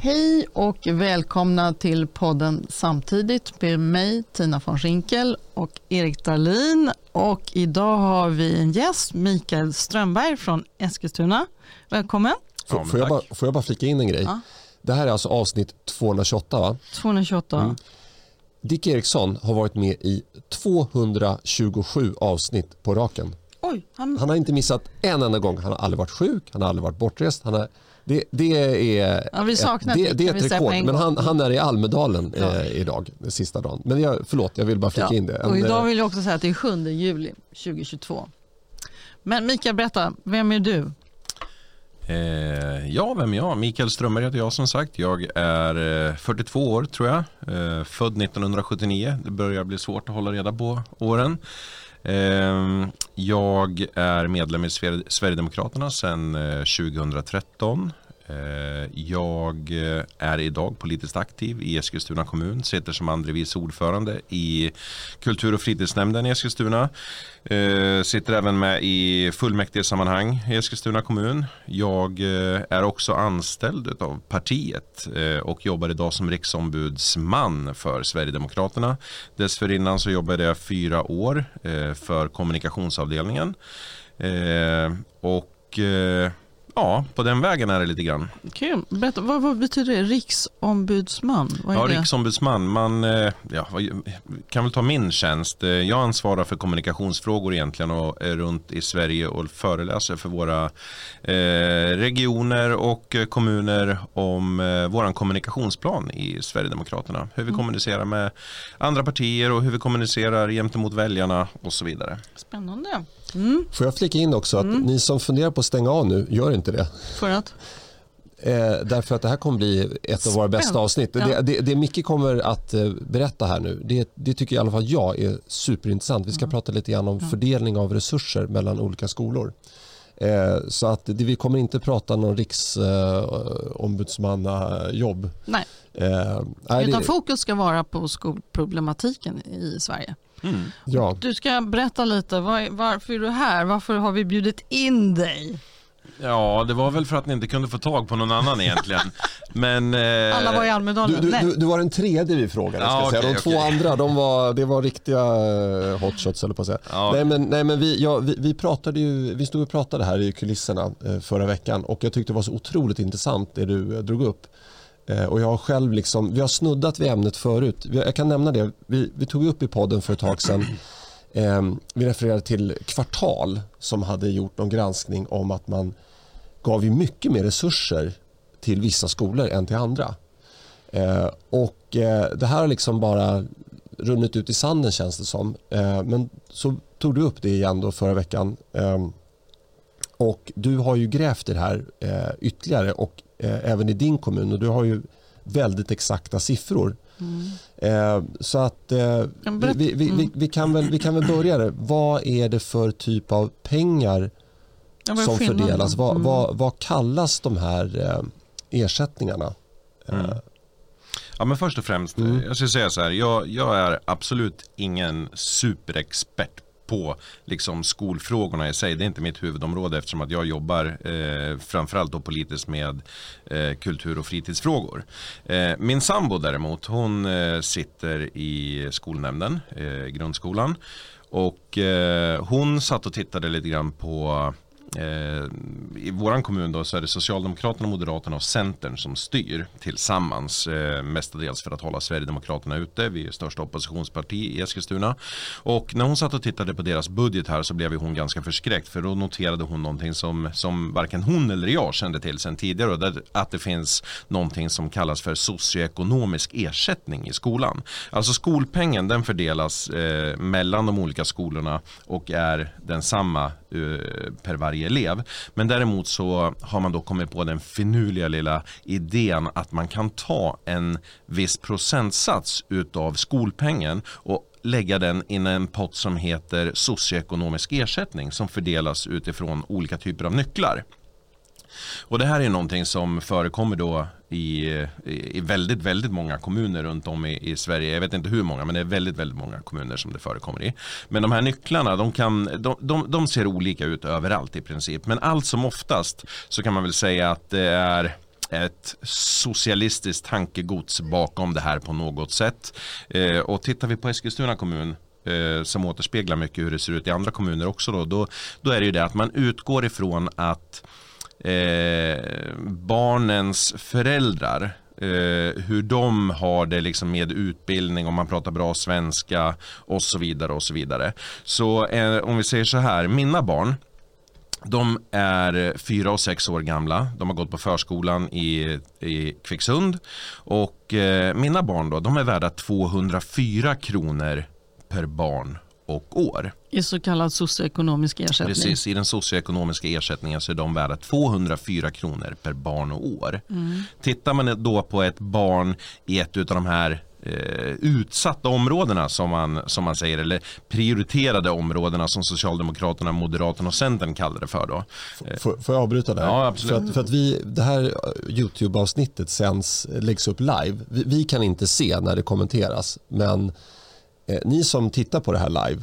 Hej och välkomna till podden Samtidigt med mig Tina von Schinkel och Erik Dahlin. Och idag har vi en gäst, Mikael Strömberg från Eskilstuna. Välkommen. Får, får, jag, bara, får jag bara flika in en grej? Ja. Det här är alltså avsnitt 228 va? 228. Mm. Dick Eriksson har varit med i 227 avsnitt på raken. Oj, han... han har inte missat en enda gång. Han har aldrig varit sjuk, han har aldrig varit bortrest. Han har det, det, är, ja, vi saknar det, det är ett rekord, men han, han, är i Almedalen ja. eh, idag, sista dagen. Men jag, förlåt, jag vill bara flika ja. in det. Och idag vill jag också säga att det är 7 juli 2022. Men Mikael, berätta, vem är du? Eh, ja, vem är jag? Mikael Strömberg heter jag som sagt. Jag är eh, 42 år tror jag. Eh, född 1979. Det börjar bli svårt att hålla reda på åren. Ehm, jag är medlem i Sverigedemokraterna sedan eh, 2013. Eh, jag eh, är idag politiskt aktiv i Eskilstuna kommun, sitter som andre vice ordförande i kultur och fritidsnämnden i Eskilstuna. Eh, sitter även med i fullmäktigesammanhang i Eskilstuna kommun. Jag är också anställd av partiet och jobbar idag som riksombudsman för Sverigedemokraterna. Dessförinnan så jobbade jag fyra år för kommunikationsavdelningen. Och Ja, på den vägen är det lite grann. Kul. Berätta, vad, vad betyder det? Riksombudsman? Vad är ja, det? riksombudsman. Man eh, ja, kan väl ta min tjänst. Eh, jag ansvarar för kommunikationsfrågor egentligen och är runt i Sverige och föreläser för våra eh, regioner och kommuner om eh, vår kommunikationsplan i Sverigedemokraterna. Hur vi mm. kommunicerar med andra partier och hur vi kommunicerar gentemot väljarna och så vidare. Spännande. Mm. Får jag flika in också att mm. ni som funderar på att stänga av nu, gör inte det. För att? Eh, därför att det här kommer bli ett av våra bästa avsnitt. Ja. Det, det, det Micke kommer att eh, berätta här nu, det, det, tycker i alla fall jag är superintressant. Vi ska mm. prata lite grann om mm. fördelning av resurser mellan olika skolor. Eh, så att det, vi kommer inte prata någon riksombudsmannajobb. Eh, nej. Eh, Utan fokus ska vara på skolproblematiken i Sverige. Mm. Ja. Du ska berätta lite, var, varför är du här? Varför har vi bjudit in dig? Ja, det var väl för att ni inte kunde få tag på någon annan egentligen. Men, eh... Alla var i Almedalen. Du, du, du, var den tredje vi frågade. Ja, ska okay, De två andra, de var, det var riktiga eh, hotshots eller på att säga. Ja. Nej, men, nej, men vi, ja, vi, vi, pratade ju, vi stod och pratade här i kulisserna eh, förra veckan och jag tyckte det var så otroligt intressant det du eh, drog upp. Eh, och jag har själv liksom, vi har snuddat vid ämnet förut. Jag kan nämna det. Vi, vi tog upp i podden för ett tag sedan. Eh, vi refererade till Kvartal som hade gjort någon granskning om att man gav ju mycket mer resurser till vissa skolor än till andra. Eh, och eh, Det här har liksom bara runnit ut i sanden känns det som. Eh, men så tog du upp det igen då förra veckan. Ehm, och Du har ju grävt i det här eh, ytterligare och eh, även i din kommun och du har ju väldigt exakta siffror. Mm. Eh, så att eh, vi, vi, vi, mm. vi, kan väl, vi kan väl börja där. Vad är det för typ av pengar ja, som fördelas? Vad, mm. vad, vad, kallas de här eh, ersättningarna? Mm. Eh, ja, men först och främst, mm. jag ska säga så här, jag, jag är absolut ingen superexpert på liksom, skolfrågorna i sig. Det är inte mitt huvudområde eftersom att jag jobbar eh, framförallt då politiskt med eh, kultur och fritidsfrågor. Eh, min sambo däremot, hon eh, sitter i skolnämnden, eh, grundskolan. Och eh, hon satt och tittade lite grann på Eh, I vår kommun då så är det Socialdemokraterna, Moderaterna och Centern som styr tillsammans. Eh, mestadels för att hålla Sverigedemokraterna ute. Vi är största oppositionsparti i Eskilstuna. Och när hon satt och tittade på deras budget här så blev hon ganska förskräckt. För då noterade hon någonting som, som varken hon eller jag kände till sedan tidigare. Och det, att det finns någonting som kallas för socioekonomisk ersättning i skolan. Alltså skolpengen den fördelas eh, mellan de olika skolorna och är densamma Eh, per varje elev. Men däremot så har man då kommit på den finurliga lilla idén att man kan ta en viss procentsats utav skolpengen och lägga den i en pott som heter socioekonomisk ersättning som fördelas utifrån olika typer av nycklar. Och det här är någonting som förekommer då i, i väldigt, väldigt många kommuner runt om i, i, Sverige. Jag vet inte hur många, men det är väldigt, väldigt många kommuner som det förekommer i. Men de här nycklarna, de, kan, de, de, de ser olika ut överallt i princip. Men allt som oftast så kan man väl säga att det är ett socialistiskt tankegods bakom det här på något sätt. Eh, och tittar vi på Eskilstuna kommun eh, som återspeglar mycket hur det ser ut i andra kommuner också då, då, då är det ju det att man utgår ifrån att eh, barnens föräldrar eh, hur de har det liksom med utbildning, om man pratar bra svenska och så vidare. och Så vidare. Så eh, om vi säger så här, mina barn de är fyra och sex år gamla. De har gått på förskolan i, i Kvicksund. Och eh, mina barn då, de är värda 204 kronor per barn och år. I så kallad socioekonomisk ersättning? Precis, i den socioekonomiska ersättningen så är de värda 204 kronor per barn och år. Mm. Tittar man då på ett barn i ett av de här eh, utsatta områdena som man, som man säger eller prioriterade områdena som Socialdemokraterna, Moderaterna och Centern kallar det för. Då. Får, får jag avbryta där? Ja, absolut. För att, för att vi, det här Youtube-avsnittet sänds, läggs upp live. Vi, vi, kan inte se när det kommenteras men eh, ni som tittar på det här live,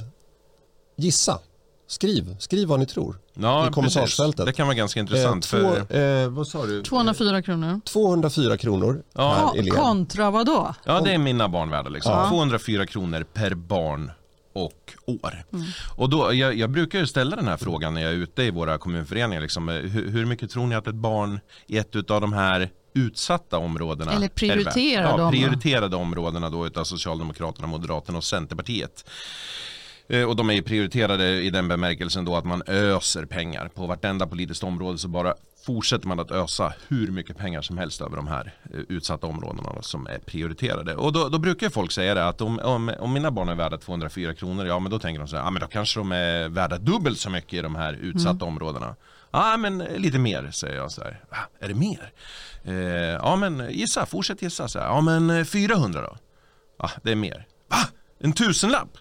gissa. Skriv, skriv vad ni tror ja, i kommentarsfältet. Det kan vara ganska intressant. Eh, två, för... eh, vad sa du? 204 kronor. 204 kronor ja. per elev. Kontra vad då? Ja, det är mina barnvärda. Liksom. Ja. 204 kronor per barn och år. Mm. Och då, jag, jag, brukar ställa den här frågan när jag är ute i våra kommunföreningar. Liksom, hur, hur mycket tror ni att ett barn i ett av de här utsatta områdena. Eller prioriterade, ja, prioriterade områdena då utav Socialdemokraterna, Moderaterna och Centerpartiet. Eh, och de är prioriterade i den bemärkelsen då att man öser pengar. På vartenda politiskt område så bara fortsätter man att ösa hur mycket pengar som helst över de här eh, utsatta områdena som är prioriterade. Och då, då brukar folk säga det att om, om, om, mina barn är värda 204 kronor, ja men då tänker de så här, ja men då kanske de är värda dubbelt så mycket i de här utsatta mm. områdena. Ja men lite mer säger jag så här. Va, är det mer? Eh, ja men gissa, fortsätt gissa. Så här. Ja men eh, 400 då? Ja det är mer. Va? En tusenlapp?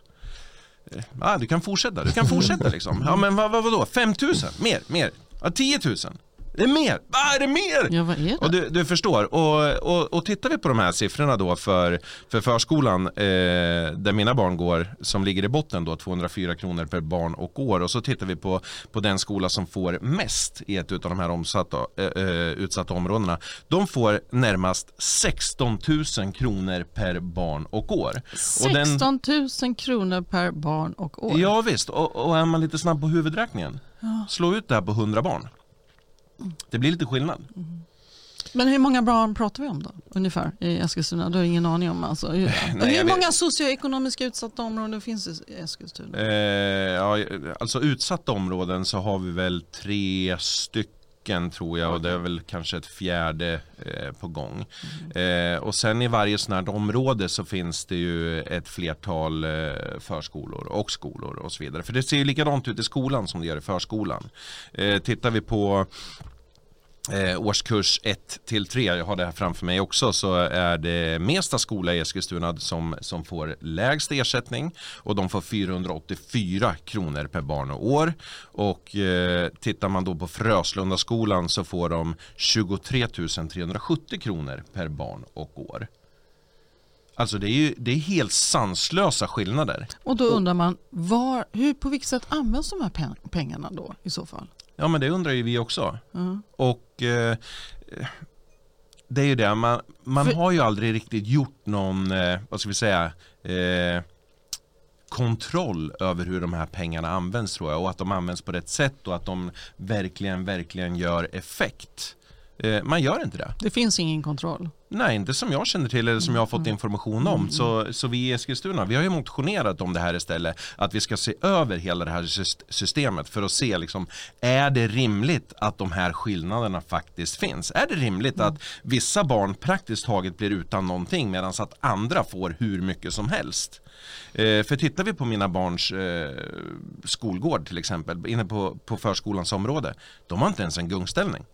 Ja, du kan fortsätta, du kan fortsätta liksom. Ja men vad, vad, vadå, 5000? Mer, mer. Ja, 10 000. Det är mer! Vad är det mer? Ja, vad är det? Och du, du förstår. Och, och, och tittar vi på de här siffrorna då för, för förskolan eh, där mina barn går som ligger i botten då 204 kronor per barn och år och så tittar vi på, på den skola som får mest i ett av de här omsatta, eh, eh utsatta områdena. De får närmast 16 000 kronor per barn och år. 16 000 kronor per barn och år? Ja visst, och, och är man lite snabb på huvudräkningen, ja. slå ut det här på 100 barn. Det blir lite skillnad. Mm. Men hur många barn pratar vi om då? Ungefär i Eskilstuna? Du har ingen aning om alltså. Hur, Nej, hur många socioekonomiskt utsatta områden finns i Eskilstuna? Eh, ja, alltså utsatta områden så har vi väl tre stycken tror jag och det är väl kanske ett fjärde eh, på gång. Mm. Eh, och sen i varje sådant här område så finns det ju ett flertal eh, förskolor och skolor och så vidare. För det ser ju likadant ut i skolan som det gör i förskolan. Eh, tittar vi på eh, årskurs 1 till 3, jag har det här framför mig också, så är det Mesta skola i Eskilstuna som, som får lägst ersättning och de får 484 kronor per barn och år. Och eh, tittar man då på Fröslunda skolan så får de 23 370 kronor per barn och år. Alltså det är, ju, det är helt sanslösa skillnader. Och då undrar man, var, hur, på vilket sätt används de här pengarna då i så fall? Ja men det undrar ju vi också. Mm. Och eh, det är ju det, man, man För... har ju aldrig riktigt gjort någon, eh, vad ska vi säga, eh, kontroll över hur de här pengarna används tror jag och att de används på rätt sätt och att de verkligen, verkligen gör effekt. Eh, man gör inte det. Det finns ingen kontroll? Nej, inte som jag känner till eller som jag har fått mm. information om. Så, så vi i Eskilstuna, vi har ju motionerat om det här istället. Att vi ska se över hela det här systemet för att se liksom, är det rimligt att de här skillnaderna faktiskt finns? Är det rimligt mm. att vissa barn praktiskt taget blir utan någonting medan att andra får hur mycket som helst? Eh, för tittar vi på mina barns eh, skolgård till exempel, inne på, på förskolans område, de har inte ens en gungställning.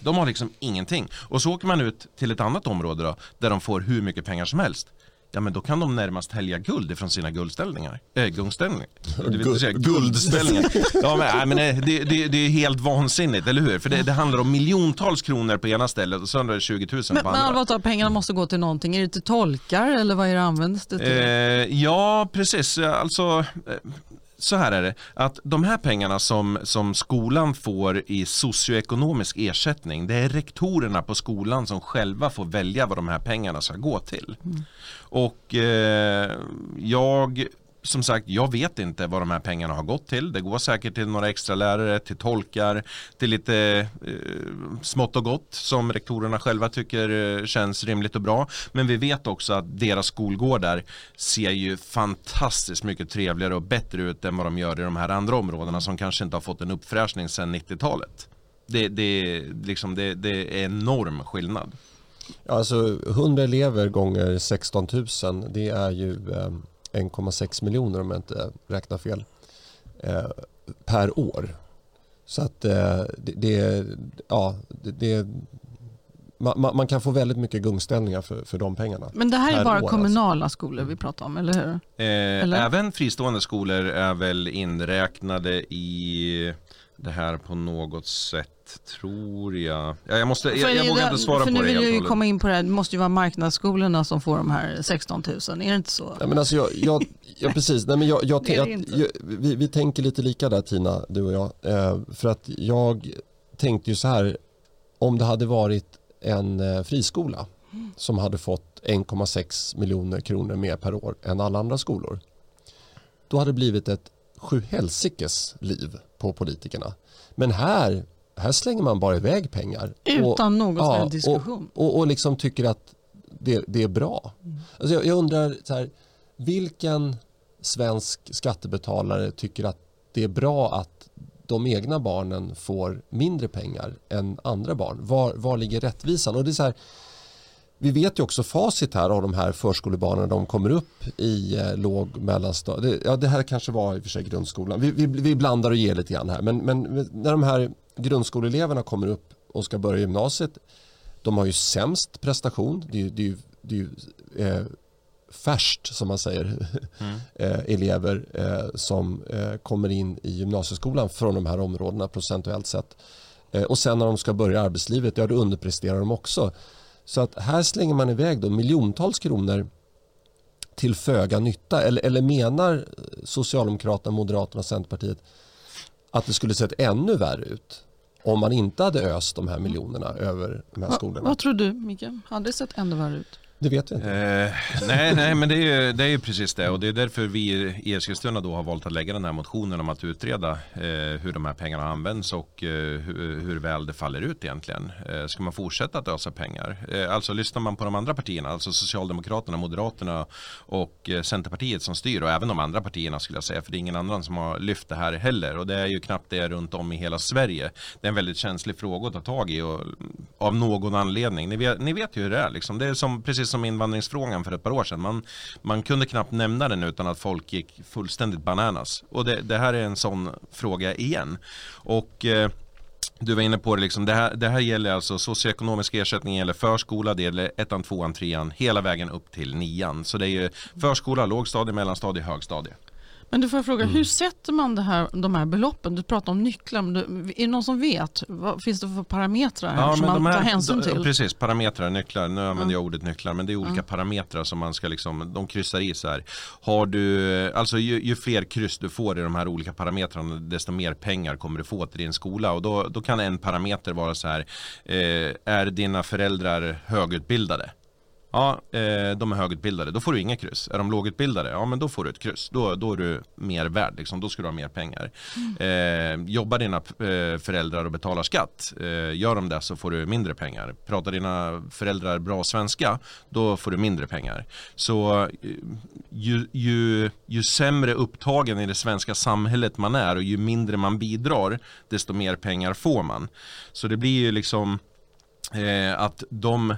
De har liksom ingenting. Och så åker man ut till ett annat område då, där de får hur mycket pengar som helst. Ja men då kan de närmast hälja guld ifrån sina guldställningar. Äh, gungställningar. Du vet säga guldställningar. Ja men, men eh, det, det, det, är helt vansinnigt, eller hur? För det, det, handlar om miljontals kronor på ena stället och sen är det 20 000 men, på andra. Men allvarligt pengarna måste gå till någonting. Är det till tolkar eller vad är det används det till? Eh, ja precis, alltså så här är det, att de här pengarna som, som skolan får i socioekonomisk ersättning, det är rektorerna på skolan som själva får välja vad de här pengarna ska gå till. Mm. Och eh, jag som sagt, jag vet inte vad de här pengarna har gått till. Det går säkert till några extra lärare, till tolkar, till lite eh, smått och gott som rektorerna själva tycker eh, känns rimligt och bra. Men vi vet också att deras skolgårdar ser ju fantastiskt mycket trevligare och bättre ut än vad de gör i de här andra områdena som kanske inte har fått en uppfräschning sedan 90-talet. Det, det, liksom, det, det är enorm skillnad. Ja, alltså 100 elever gånger 16 000 det är ju eh 1,6 miljoner om jag inte räknar fel eh, per år. Så att eh, det, det, ja, det, det man, man, kan få väldigt mycket gungställningar för, för de pengarna. Men det här är bara år, alltså. kommunala alltså. skolor vi pratar om, eller hur? Eh, eller? Även fristående skolor är väl inräknade i det här på något sätt tror jag. Ja, jag, måste, jag, jag vågar inte svara på det nu vill jag komma in på det här, det måste ju vara marknadsskolorna som får de här 16 000, är det inte så? Ja, men alltså jag, jag, ja, precis, Nej, men jag, jag, jag vi, vi tänker lite lika där Tina, du och jag. Eh, för att jag tänkte ju så här, om det hade varit en eh, friskola mm. som hade fått 1,6 miljoner kronor mer per år än alla andra skolor. Då hade det blivit ett sjuhelsikes liv på politikerna. Men här, här slänger man bara iväg pengar. Utan och, någon ja, diskussion. Och, och, och liksom tycker att det, det är bra. Mm. Alltså jag, jag, undrar, så här, vilken svensk skattebetalare tycker att det är bra att de egna barnen får mindre pengar än andra barn? Var, var ligger rättvisan? Och det är så här, vi vet ju också facit här av de här förskolebarnen de kommer upp i eh, låg mellanstadiet. Ja, det här kanske var i och för sig grundskolan. Vi, vi, vi blandar och ger lite grann här. Men, men när de här grundskoleeleverna kommer upp och ska börja gymnasiet. De har ju sämst prestation. Det är, det är, det är ju eh, färskt som man säger mm. eh, elever eh, som eh, kommer in i gymnasieskolan från de här områdena procentuellt sett. Eh, och sen när de ska börja arbetslivet, ja då underpresterar de också. Så att här slänger man iväg då miljontals kronor till föga nytta. Eller, eller menar Socialdemokraterna, Moderaterna och Centerpartiet att det skulle sett ännu värre ut om man inte hade öst de här miljonerna över de här skolorna? Vad tror du, Mikael? Hade det sett ännu värre ut? Det vet jag inte. Eh, nej, nej, men det är, ju, det är ju precis det och det är därför vi i Eskilstuna då har valt att lägga den här motionen om att utreda eh, hur de här pengarna används och eh, hur, hur, väl det faller ut egentligen. Eh, ska man fortsätta att ösa pengar? Eh, alltså lyssnar man på de andra partierna, alltså Socialdemokraterna, Moderaterna och eh, Centerpartiet som styr och även de andra partierna skulle jag säga, för det är ingen annan som har lyft det här heller och det är ju knappt det runt om i hela Sverige. Det är en väldigt känslig fråga att ta tag i och, av någon anledning. Ni vet, ni vet ju hur det är liksom. Det är som precis som invandringsfrågan för ett par år sedan. Man, man kunde knappt nämna den utan att folk gick fullständigt bananas. Och det, det här är en sån fråga igen. Och eh, du var inne på det, liksom, det, här, det här gäller alltså socioekonomisk ersättning gäller förskola, det gäller ettan, tvåan, trean, hela vägen upp till nian. Så det är ju förskola, lågstadie, mellanstadie, högstadie. Men du får jag fråga, mm. hur sätter man det här, de här beloppen? Du pratar om nycklar, men du, är det någon som vet? Vad finns det för parametrar ja, som man här, tar hänsyn till? Precis, parametrar, nycklar. Nu använder mm. jag ordet nycklar, men det är olika mm. parametrar som man ska liksom, de kryssar i så här. Har du, alltså ju, ju, fler kryss du får i de här olika parametrarna, desto mer pengar kommer du få till din skola. Och då, då kan en parameter vara så här, eh, är dina föräldrar högutbildade? Ja, eh, de är högutbildade, då får du inga kryss. Är de lågutbildade, ja men då får du ett kryss. Då, då är du mer värd, liksom. då ska du ha mer pengar. Mm. Eh, jobbar dina eh, föräldrar och betalar skatt, eh, gör de det så får du mindre pengar. Pratar dina föräldrar bra svenska, då får du mindre pengar. Så eh, ju, ju, ju sämre upptagen i det svenska samhället man är och ju mindre man bidrar, desto mer pengar får man. Så det blir ju liksom Eh, att de, eh,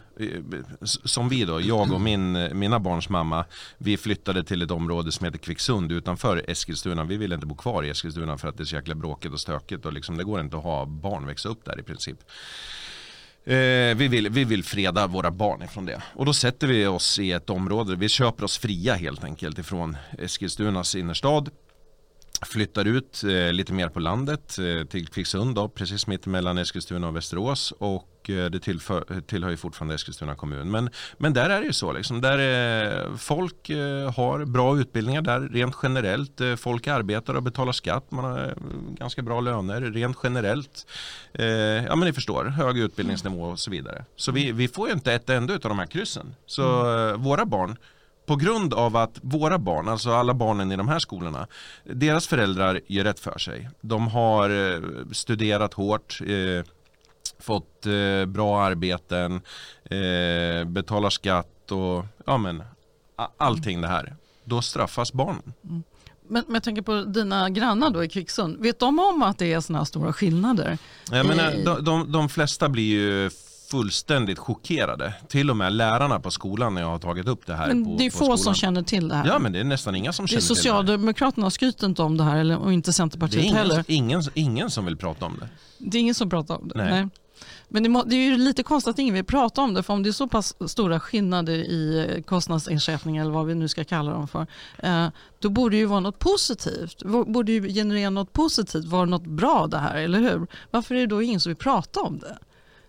som vi då, jag och min, eh, mina barns mamma, vi flyttade till ett område som heter Kvicksund utanför Eskilstuna. Vi ville inte bo kvar i Eskilstuna för att det är så jäkla bråkigt och stökigt och liksom, det går inte att ha barn växa upp där i princip. Eh, vi, vill, vi vill freda våra barn ifrån det. Och då sätter vi oss i ett område, vi köper oss fria helt enkelt ifrån Eskilstunas innerstad flyttar ut eh, lite mer på landet eh, till Kvicksund då, precis mitt mellan Eskilstuna och Västerås och eh, det tillför, tillhör ju fortfarande Eskilstuna kommun. Men, men där är det ju så, liksom, där är, folk har bra utbildningar där rent generellt. Folk arbetar och betalar skatt, man har ganska bra löner rent generellt. ja men ni förstår, hög utbildningsnivå och så vidare. Så vi, vi får ju inte ett enda av de här kryssen. Så mm. våra barn på grund av att våra barn, alltså alla barnen i de här skolorna, deras föräldrar gör rätt för sig. De har eh, studerat hårt, eh, fått eh, bra arbeten, eh, betalar skatt och ja men allting det här. Då straffas barnen. Mm. Men, men jag tänker på dina grannar då i Kvicksund. Vet de om att det är sådana stora skillnader? Jag menar, de, de, de flesta blir ju fullständigt chockerade. Till och med lärarna på skolan när jag har tagit upp det här. Men på, det är få skolan. som känner till det här. Ja men det är nästan inga som det känner till det Socialdemokraterna skryter inte om det här eller, och inte Centerpartiet det är ingen, heller. Ingen, ingen som vill prata om det. Det är ingen som pratar om det? Nej. Nej. Men det, det, är ju lite konstigt att ingen vill prata om det för om det är så pass stora skillnader i kostnadsersättning eller vad vi nu ska kalla dem för. Eh, då borde det ju vara något positivt. Borde ju generera något positivt, vara något bra det här, eller hur? Varför är det då ingen som vill prata om det?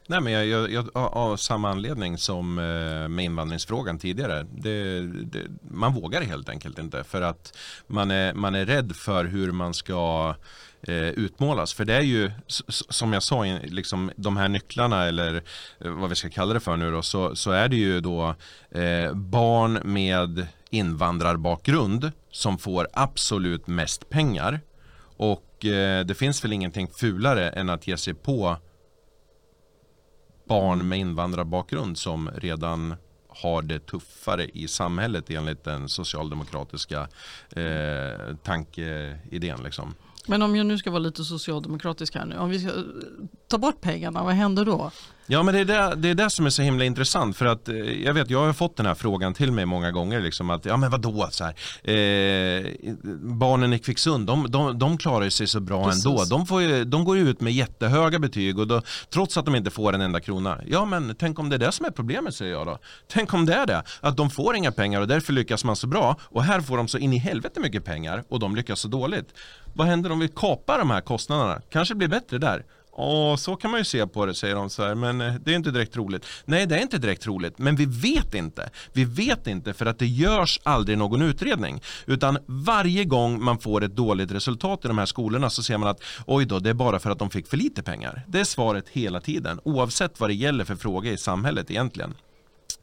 Nej, men jag, jag, jag, av samma anledning som eh, med invandringsfrågan tidigare. Det, det, man vågar helt enkelt inte för att man är, man är rädd för hur man ska eh, utmålas. För det är ju som jag sa, liksom, de här nycklarna eller eh, vad vi ska kalla det för nu då, så, så är det ju då eh, barn med invandrarbakgrund som får absolut mest pengar. Och eh, det finns väl ingenting fulare än att ge sig på barn med invandrarbakgrund som redan har det tuffare i samhället enligt den socialdemokratiska eh, tankeidén. Liksom. Men om jag nu ska vara lite socialdemokratisk här nu, om vi ska ta bort pengarna, vad händer då? Ja men det är det, det är det som är så himla intressant för att eh, jag vet jag har fått den här frågan till mig många gånger liksom att ja men vadå så här, eh, barnen i Kvicksund de, de, de klarar sig så bra Precis. ändå. De, får ju, de går ut med jättehöga betyg och då, trots att de inte får en enda krona. Ja men tänk om det är det som är problemet säger jag då. Tänk om det är det, att de får inga pengar och därför lyckas man så bra och här får de så in i helvete mycket pengar och de lyckas så dåligt. Vad händer om vi kapar de här kostnaderna? Kanske blir bättre där. Och så kan man ju se på det säger de så här, men eh, det är inte direkt roligt. Nej, det är inte direkt roligt, men vi vet inte. Vi vet inte för att det görs aldrig någon utredning. Utan varje gång man får ett dåligt resultat i de här skolorna så ser man att oj då, det är bara för att de fick för lite pengar. Det är svaret hela tiden, oavsett vad det gäller för fråga i samhället egentligen.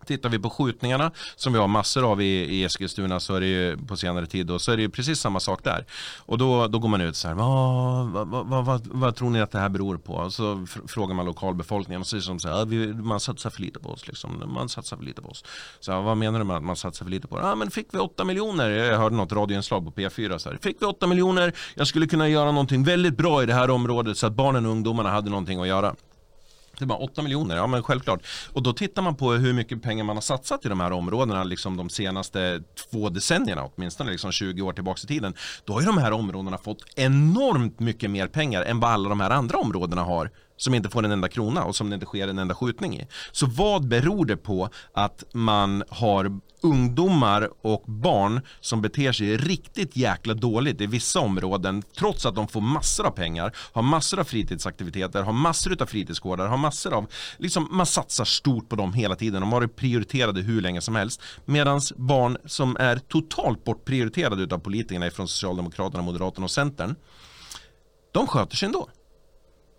Tittar vi på skjutningarna som vi har massor av i, i Eskilstuna så är det ju på senare tid då, så är det ju precis samma sak där. Och då, då går man ut så här, vad, vad, vad, vad, vad tror ni att det här beror på? Och så frågar man lokalbefolkningen och säger som så här, vi, man satsar för lite på oss. Liksom. Man satsar för lite på oss. Så här, vad menar du med att man satsar för lite på oss? Ja, men fick vi 8 miljoner? Jag hörde något radioinslag på P4 så här. Fick vi 8 miljoner? Jag skulle kunna göra någonting väldigt bra i det här området så att barnen och ungdomarna hade någonting att göra. Det var 8 miljoner, ja men självklart. Och då tittar man på hur mycket pengar man har satsat i de här områdena liksom de senaste två decennierna, åtminstone liksom 20 år tillbaka i tiden. Då har ju de här områdena fått enormt mycket mer pengar än vad alla de här andra områdena har som inte får en enda krona och som det inte sker en enda skjutning i. Så vad beror det på att man har ungdomar och barn som beter sig riktigt jäkla dåligt i vissa områden trots att de får massor av pengar, har massor av fritidsaktiviteter, har massor av fritidsgårdar, har massor av, liksom man satsar stort på dem hela tiden, de har varit prioriterade hur länge som helst. Medan barn som är totalt bortprioriterade av politikerna från Socialdemokraterna, Moderaterna och Centern, de sköter sig ändå.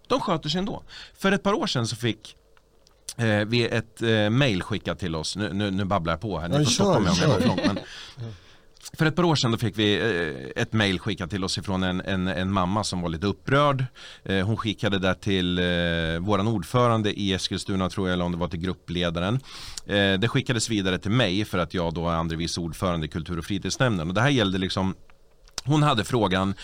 De sköter sig ändå. För ett par år sedan så fick eh, vi ett eh, mail skickat till oss. Nu, nu, nu babblar jag på här. Ni får stoppa mig om jag går långt. Men för ett par år sedan då fick vi eh, ett mail skickat till oss ifrån en, en, en mamma som var lite upprörd. Eh, hon skickade det till eh, våran ordförande i Eskilstuna tror jag, eller om det var till gruppledaren. Det skickades vidare till mig för att jag då är andre vice ordförande i kultur och fritidsnämnden. Och det här gällde liksom hon hade frågan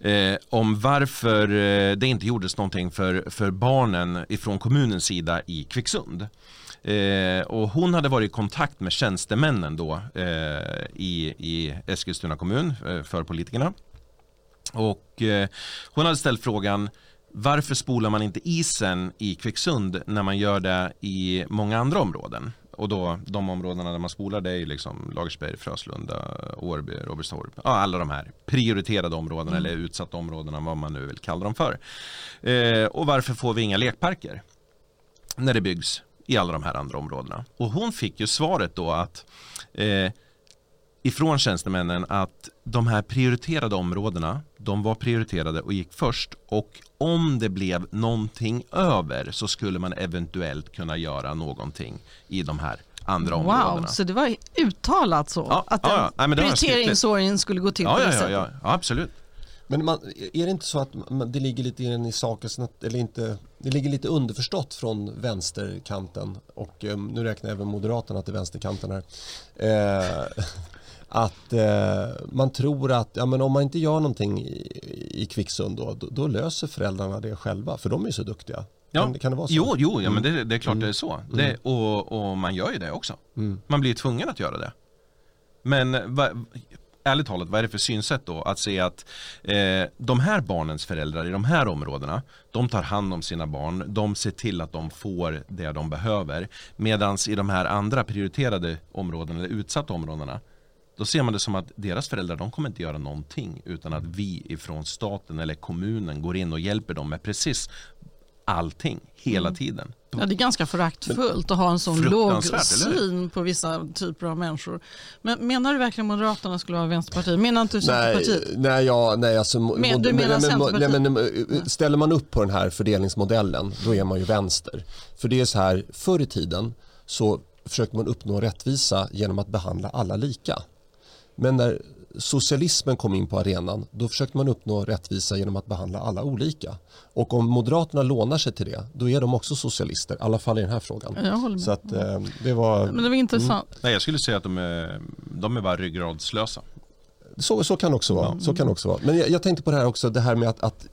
eh, om varför eh, det inte gjordes någonting för, för barnen ifrån kommunens sida i Kvicksund. Eh, och hon hade varit i kontakt med tjänstemännen då eh, i, i Eskilstuna kommun eh, för politikerna. Och eh, hon hade ställt frågan varför spolar man inte isen i Kvicksund när man gör det i många andra områden? Och då de områdena där man spolar det är liksom Lagersberg, Fröslunda, Årby, Robertstorp. Ja, alla de här prioriterade områdena mm. eller utsatta områdena vad man nu vill kalla dem för. Eh, och varför får vi inga lekparker när det byggs i alla de här andra områdena? Och hon fick ju svaret då att eh, ifrån tjänstemännen att de här prioriterade områdena, de var prioriterade och gick först och om det blev någonting över så skulle man eventuellt kunna göra någonting i de här andra wow, områdena. Wow, så det var uttalat så? Ja, att ja, ja. prioriteringsordningen skulle gå till ja, på det ja, sättet? Ja, ja, absolut. Men man, är det inte så att det ligger lite i saken, eller inte, det ligger lite underförstått från vänsterkanten och um, nu räknar även Moderaterna till vänsterkanten här. Eh, att eh, man tror att ja, men om man inte gör någonting i, i Kvicksund då, då, då, löser föräldrarna det själva för de är så duktiga. Ja. Kan, kan det vara så? Jo, jo ja, men det, det är klart mm. det är så. Det, mm. och, och, man gör ju det också. Mm. Man blir tvungen att göra det. Men va, ärligt talat, vad är det för synsätt då? Att se att eh, de här barnens föräldrar i de här områdena, de tar hand om sina barn, de ser till att de får det de behöver. Medan i de här andra prioriterade områdena, eller utsatta områdena, då ser man det som att deras föräldrar de kommer inte göra någonting utan att vi ifrån staten eller kommunen går in och hjälper dem med precis allting hela mm. tiden. Ja, det är ganska föraktfullt att ha en sån låg syn på vissa typer av människor. Men menar du verkligen Moderaterna skulle vara Vänsterpartiet? Menar inte du Centerpartiet? Nej, nej, ja, nej alltså, men, du menar Centerpartiet? Nej, men, ställer man upp på den här fördelningsmodellen då är man ju vänster. För det är så här, förr i tiden så försökte man uppnå rättvisa genom att behandla alla lika. Men när socialismen kom in på arenan då försökte man uppnå rättvisa genom att behandla alla olika. Och om Moderaterna lånar sig till det då är de också socialister, i alla fall i den här frågan. Jag håller med. Så att, eh, det var, Men det var intressant. Mm. Nej, jag skulle säga att de är, de är bara ryggradslösa. Så, så kan det också vara. Så kan också vara. Men jag, jag, tänkte på det här också, det här med att, att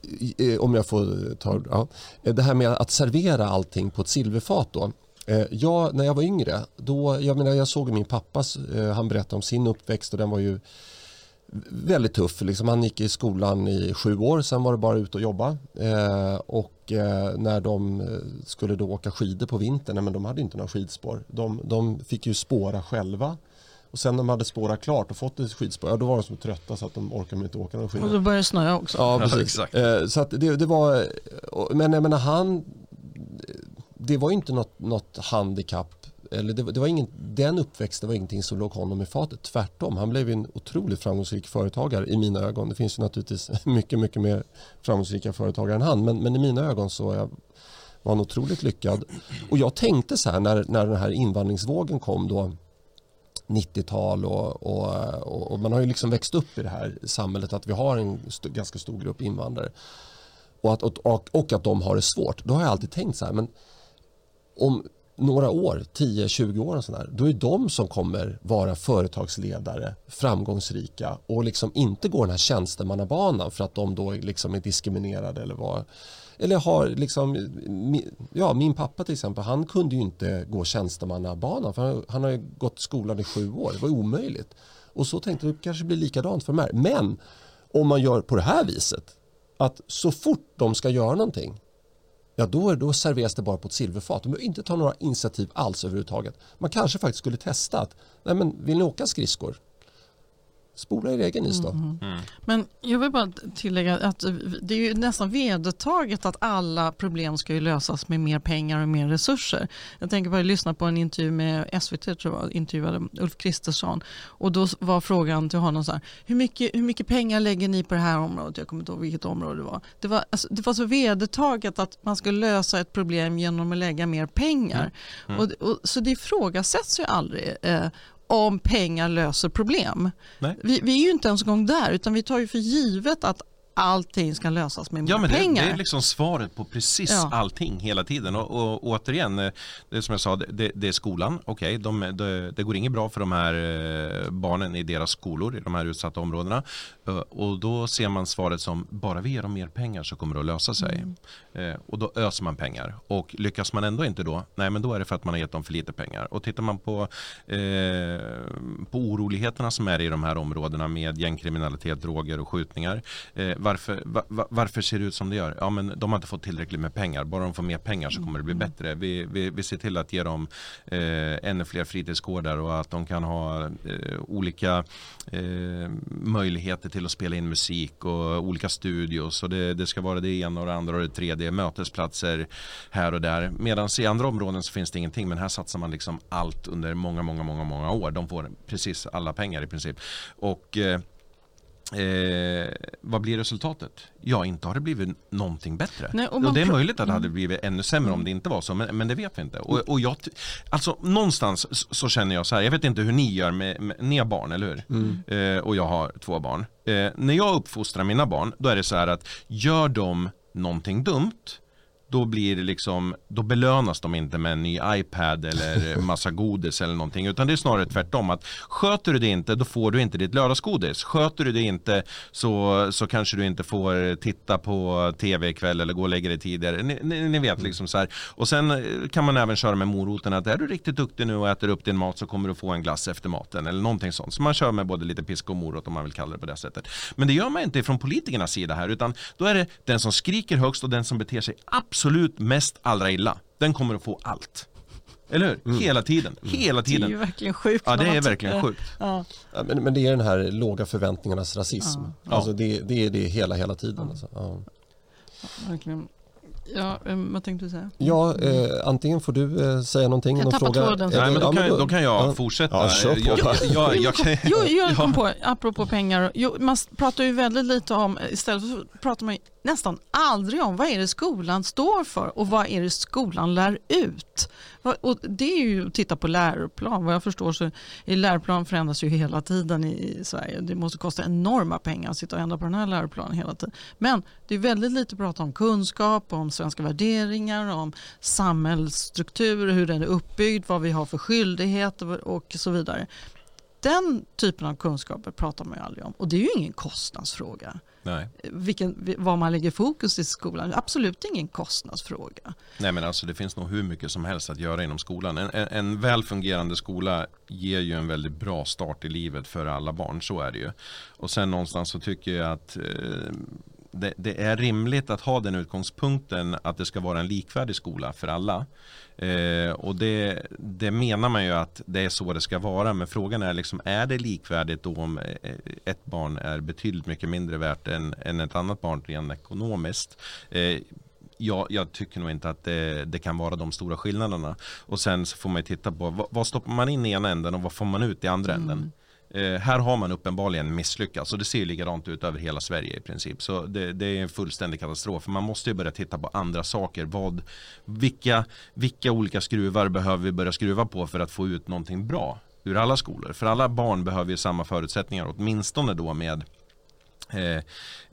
om jag får ta, ja, det här med att servera allting på ett silverfat då. Eh, jag, när jag var yngre, då, jag, menar, jag såg min pappas, eh, han berättade om sin uppväxt och den var ju väldigt tuff. Liksom, han gick i skolan i sju år, sen var det bara ut och jobba. Eh, och eh, när de skulle då åka skidor på vintern, men de hade inte några skidspår. De, de fick ju spåra själva. Och sen när de hade spårat klart och fått ett skidspår, ja, då var de så trötta så att de orkade inte åka några skidor. Och då började det snöa också. Ja, precis. Ja, eh, så att det, det var, men jag menar han, det var inte något, något handikapp eller det, det, var ingen, den uppväxten var ingenting som låg honom i fatet. Tvärtom, han blev en otroligt framgångsrik företagare i mina ögon. Det finns ju naturligtvis mycket, mycket mer framgångsrika företagare än han. Men, men i mina ögon så jag, var han otroligt lyckad. Och jag tänkte så här när, när den här invandringsvågen kom då 90-tal och, och, och, man har ju liksom växt upp i det här samhället att vi har en st ganska stor grupp invandrare och att, och, och att de har det svårt. Då har jag alltid tänkt så här, men om några år, 10-20 år och sådär, då är det de som kommer vara företagsledare, framgångsrika och liksom inte går den här tjänstemannabanan för att de då liksom är diskriminerade eller vad eller har liksom, ja min pappa till exempel, han kunde ju inte gå tjänstemannabanan för han, han har ju gått skolan i sju år, det var omöjligt. Och så tänkte jag, det kanske blir likadant för de här. Men om man gör på det här viset, att så fort de ska göra någonting ja då, då serveras det bara på ett silverfat. De behöver inte ta några initiativ alls överhuvudtaget. Man kanske faktiskt skulle testa att, nej men vill ni åka skridskor? Spola er egen is då. Mm. Mm. Men jag vill bara tillägga att det är ju nästan vedertaget att alla problem ska ju lösas med mer pengar och mer resurser. Jag tänker bara lyssna på en intervju med SVT, tror jag intervjuade Ulf Kristersson och då var frågan till honom så här, hur mycket, hur mycket pengar lägger ni på det här området? Jag kommer inte ihåg vilket område det var. Det var, alltså, det var så vedertaget att man ska lösa ett problem genom att lägga mer pengar. Mm. Och, och, så det ifrågasätts ju aldrig eh, om pengar löser problem. Vi, vi, är ju inte ens en gång där utan vi tar ju för givet att allting ska lösas med ja, men pengar. Det, det är liksom svaret på precis ja. allting hela tiden. Och, och, och återigen, eh, det som jag sa, det, det är skolan. Okej, okay, de, det går inget bra för de här eh, barnen i deras skolor i de här utsatta områdena. Eh, och då ser man svaret som, bara vi ger dem mer pengar så kommer det att lösa sig. Mm. Och då öser man pengar. Och lyckas man ändå inte då, nej men då är det för att man har gett dem för lite pengar. Och tittar man på, eh, på oroligheterna som är i de här områdena med gängkriminalitet, droger och skjutningar. Eh, varför, var, varför ser det ut som det gör? Ja men de har inte fått tillräckligt med pengar. Bara de får mer pengar så kommer det bli mm. bättre. Vi, vi, vi ser till att ge dem eh, ännu fler fritidsgårdar och att de kan ha eh, olika eh, möjligheter till att spela in musik och olika studios. Och det, det ska vara det ena och det andra och det tredje. Mötesplatser här och där. Medan i andra områden så finns det ingenting. Men här satsar man liksom allt under många, många, många, många år. De får precis alla pengar i princip. Och eh, vad blir resultatet? Ja, inte har det blivit någonting bättre. Nej, och, och, det är möjligt att det hade mm. blivit ännu sämre om det inte var så, men, men det vet vi inte. Och, och jag, alltså, någonstans så känner jag så här, jag vet inte hur ni gör, med, med ni har barn, eller hur? Mm. Eh, och jag har två barn. Eh, när jag uppfostrar mina barn, då är det så här att gör de någonting dumt, då blir det liksom, då belönas de inte med en ny iPad eller massa godis eller någonting. Utan det är snarare tvärtom. att Sköter du det inte, då får du inte ditt lördagsgodis. Sköter du det inte så, så kanske du inte får titta på tv ikväll eller gå och lägga dig tidigare. Ni, ni, ni vet liksom så här. Och sen eh, kan man även köra med moroten att är du riktigt duktig nu och äter upp din mat så kommer du få en glass efter maten eller någonting sånt. Så man kör med både lite pisk och morot om man vill kalla det på det sättet. Men det gör man inte från politikernas sida här utan då är det den som skriker högst och den som beter sig absolut absolut mest allra illa, den kommer att få allt. Eller hur? Mm. Hela tiden. Mm. Hela tiden. Det är ju verkligen sjukt. Ja, det är verkligen sjukt. Ja. Ja, men, men det är den här låga förväntningarnas rasism. Ja. Alltså det, det är det hela, hela tiden. Alltså. Ja. verkligen. Ja, um, vad tänkte du säga? Ja, eh, antingen får du eh, säga någonting. Jag tappade tråden. Nej, men då, kan, då kan jag ja. fortsätta. Ja, kör på. Jag, jag, jag, jag, jo, jag kom på, apropå pengar, jo, man pratar ju väldigt lite om, istället för pratar man nästan aldrig om vad är det skolan står för och vad är det skolan lär ut. Och det är ju att titta på läroplan. Vad jag förstår så är läroplan förändras ju hela tiden i Sverige. Det måste kosta enorma pengar att sitta och ändra på den här läroplanen hela tiden. Men det är väldigt lite att prata om kunskap, om svenska värderingar, om samhällsstruktur, hur den är uppbyggd, vad vi har för skyldigheter och så vidare. Den typen av kunskaper pratar man ju aldrig om och det är ju ingen kostnadsfråga. Nej. Vilken, vad man lägger fokus i skolan. Absolut ingen kostnadsfråga. Nej men alltså det finns nog hur mycket som helst att göra inom skolan. En, en, en väl fungerande skola ger ju en väldigt bra start i livet för alla barn. Så är det ju. Och sen någonstans så tycker jag att eh, det, det, är rimligt att ha den utgångspunkten att det ska vara en likvärdig skola för alla. Eh, och det, det, menar man ju att det är så det ska vara. Men frågan är liksom, är det likvärdigt då om eh, ett barn är betydligt mycket mindre värt än, än ett annat barn rent ekonomiskt? Eh, jag, jag, tycker nog inte att det, det, kan vara de stora skillnaderna. Och sen så får man ju titta på vad, vad stoppar man in i ena änden och vad får man ut i andra mm. änden. Eh, här har man uppenbarligen misslyckats och det ser likadant ut över hela Sverige i princip. Så det, det, är en fullständig katastrof. Man måste ju börja titta på andra saker. Vad, vilka, vilka olika skruvar behöver vi börja skruva på för att få ut någonting bra ur alla skolor? För alla barn behöver ju samma förutsättningar, åtminstone då med Eh,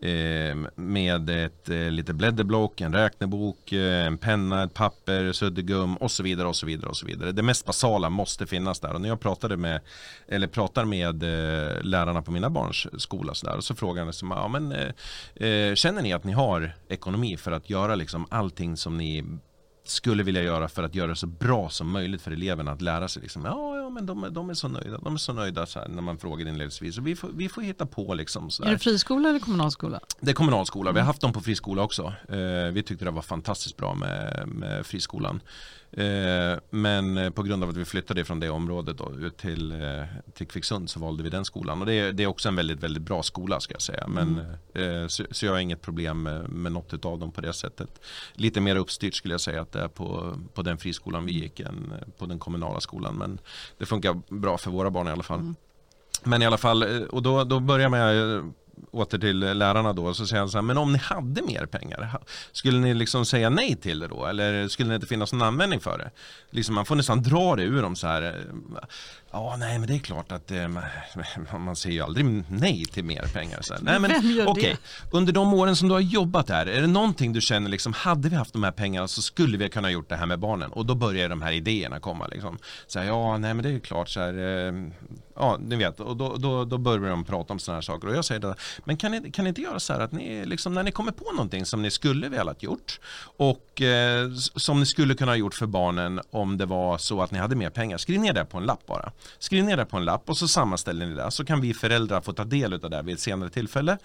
eh, med ett eh, lite blädderblock, en räknebok, eh, en penna, ett papper, suddgum och så vidare och så vidare och så vidare. Det mest basala måste finnas där och när jag pratade med eller pratar med eh, lärarna på mina barns skola så, där, så frågar de ja, men, eh, känner ni att ni har ekonomi för att göra liksom allting som ni skulle vilja göra för att göra det så bra som möjligt för eleverna att lära sig. Liksom, ja, ja, men de, de är så nöjda. De är så nöjda så här, när man frågar inledningsvis. vi får, vi får hitta på liksom. Så Är det friskola eller kommunalskola? Det är kommunalskola. Vi har haft dem på friskola också. Eh, vi tyckte det var fantastiskt bra med, med friskolan. Eh, men eh, på grund av att vi flyttade från det området då, ut till, eh, till Kvicksund så valde vi den skolan. Och det är, det är också en väldigt, väldigt bra skola ska jag säga. Men, mm. så, så, jag har inget problem med, med något av dem på det sättet. Lite mer uppstyrt skulle jag säga att det är på, på den friskolan vi gick än på den kommunala skolan. Men det funkar bra för våra barn i alla fall. Mm. Men i alla fall, och då, då börjar man åter till lärarna då, så säger han så här, men om ni hade mer pengar, skulle ni liksom säga nej till det då? Eller skulle det inte finnas någon användning för det? Liksom man får nästan dra det ur dem så här, eh, ja nej men det är klart att eh, man säger ju aldrig nej till mer pengar. Så. Nej men okej, okay. under de åren som du har jobbat här, är det någonting du känner liksom, hade vi haft de här pengarna så skulle vi kunna gjort det här med barnen? Och då börjar de här idéerna komma liksom. Så här, ja nej men det är klart så här, eh, ja, ni vet, och då, då, då börjar de prata om sådana här saker. Och jag säger det, men kan ni, kan ni inte göra så här att ni, liksom, när ni kommer på någonting som ni skulle velat gjort och eh, som ni skulle kunna ha gjort för barnen om det var så att ni hade mer pengar, skriv ner det på en lapp bara. Skriv ner det på en lapp och så sammanställer ni det, så kan vi föräldrar få ta del av det vid ett senare tillfälle.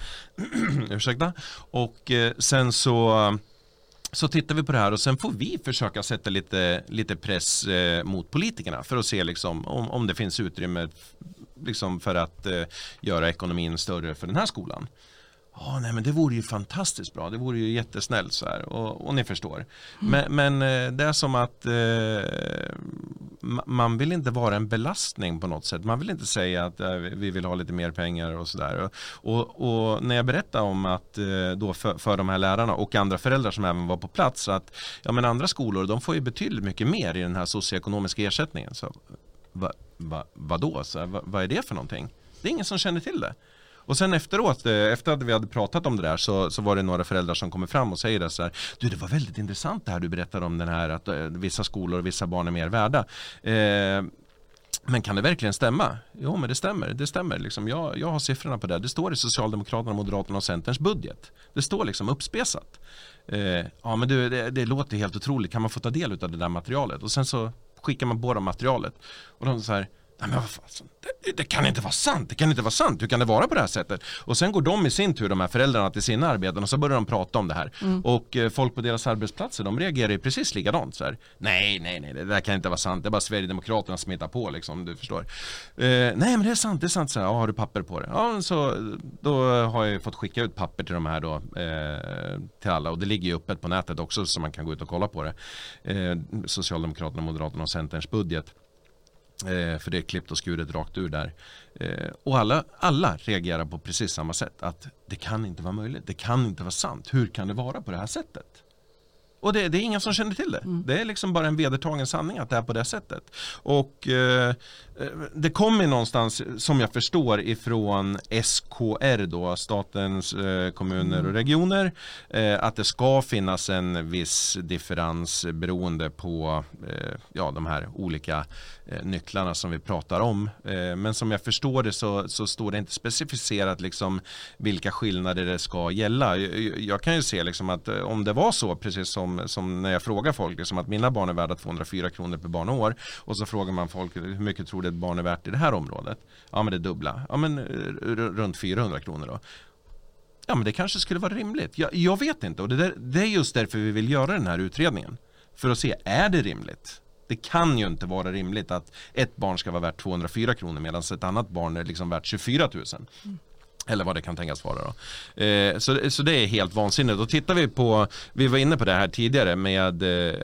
Ursäkta. Och eh, sen så så tittar vi på det här och sen får vi försöka sätta lite, lite press eh, mot politikerna för att se liksom, om, om det finns utrymme liksom, för att eh, göra ekonomin större för den här skolan. Oh, nej, men det vore ju fantastiskt bra. Det vore ju jättesnällt så här. Och, och ni förstår. Mm. Men, men, eh, det är som att eh, man vill inte vara en belastning på något sätt. Man vill inte säga att eh, vi vill ha lite mer pengar och sådär. Och, och, när jag berättade om att eh, då för, för de här lärarna och andra föräldrar som även var på plats att ja, men andra skolor de får ju betydligt mycket mer i den här socioekonomiska ersättningen. Så, va, va, vadå? Så, va, vad är det för någonting? Det är ingen som känner till det. Och sen efteråt, eh, efter att vi hade pratat om det där så, så var det några föräldrar som kommer fram och säger det så här, du det var väldigt intressant det här du berättade om den här att eh, vissa skolor och vissa barn är mer värda. Eh, men kan det verkligen stämma? Jo, men det stämmer. Det stämmer. Liksom, jag, jag har siffrorna på det. Det står i Socialdemokraterna, Moderaterna och Centerns budget. Det står liksom uppspesat. Eh, ja, men du, det, det, låter helt otroligt. Kan man få ta del av det där materialet? Och sen så skickar man på dem materialet. Och de så här, Nej, men vad fan, det, det, kan inte vara sant, det kan inte vara sant, hur kan det vara på det här sättet? Och sen går de i sin tur, de här föräldrarna till sina arbeten och så börjar de prata om det här. Mm. Och eh, folk på deras arbetsplatser, de reagerar ju precis likadant. Så här, nej, nej, nej, det där kan inte vara sant, det är bara Sverigedemokraterna som hittar på liksom, du förstår. Eh, nej, men det är sant, det är sant, så här, ja, har du papper på det? Ja, så då har jag fått skicka ut papper till de här då, eh, till alla och det ligger ju öppet på nätet också så man kan gå ut och kolla på det. Eh, Socialdemokraterna, Moderaterna och Centerns budget. Eh, för det är klippt och skuret rakt ur där. Eh, och alla, alla reagerar på precis samma sätt. Att det kan inte vara möjligt. Det kan inte vara sant. Hur kan det vara på det här sättet? Och det, det är ingen som känner till det. Mm. Det är liksom bara en vedertagen sanning att det är på det sättet. Och eh, det kommer någonstans, som jag förstår, ifrån SKR då, Statens eh, kommuner och regioner, eh, att det ska finnas en viss differens beroende på eh, ja, de här olika eh, nycklarna som vi pratar om. Eh, men som jag förstår det så, så står det inte specificerat liksom vilka skillnader det ska gälla. Jag, jag kan ju se liksom att om det var så, precis som, som när jag frågar folk, liksom att mina barn är värda 204 kronor per barn och år och så frågar man folk hur mycket tror du ett barn är värt i det här området? Ja men det dubbla. Ja men eh, runt 400 kronor då. Ja men det kanske skulle vara rimligt. Jag, jag vet inte och det, där, det är just därför vi vill göra den här utredningen. För att se, är det rimligt? Det kan ju inte vara rimligt att ett barn ska vara värt 204 kronor medan ett annat barn är liksom värt 24 000. Mm. Eller vad det kan tänkas vara. Då. Eh, så, så det är helt vansinnigt. Och tittar vi på, vi var inne på det här tidigare med eh,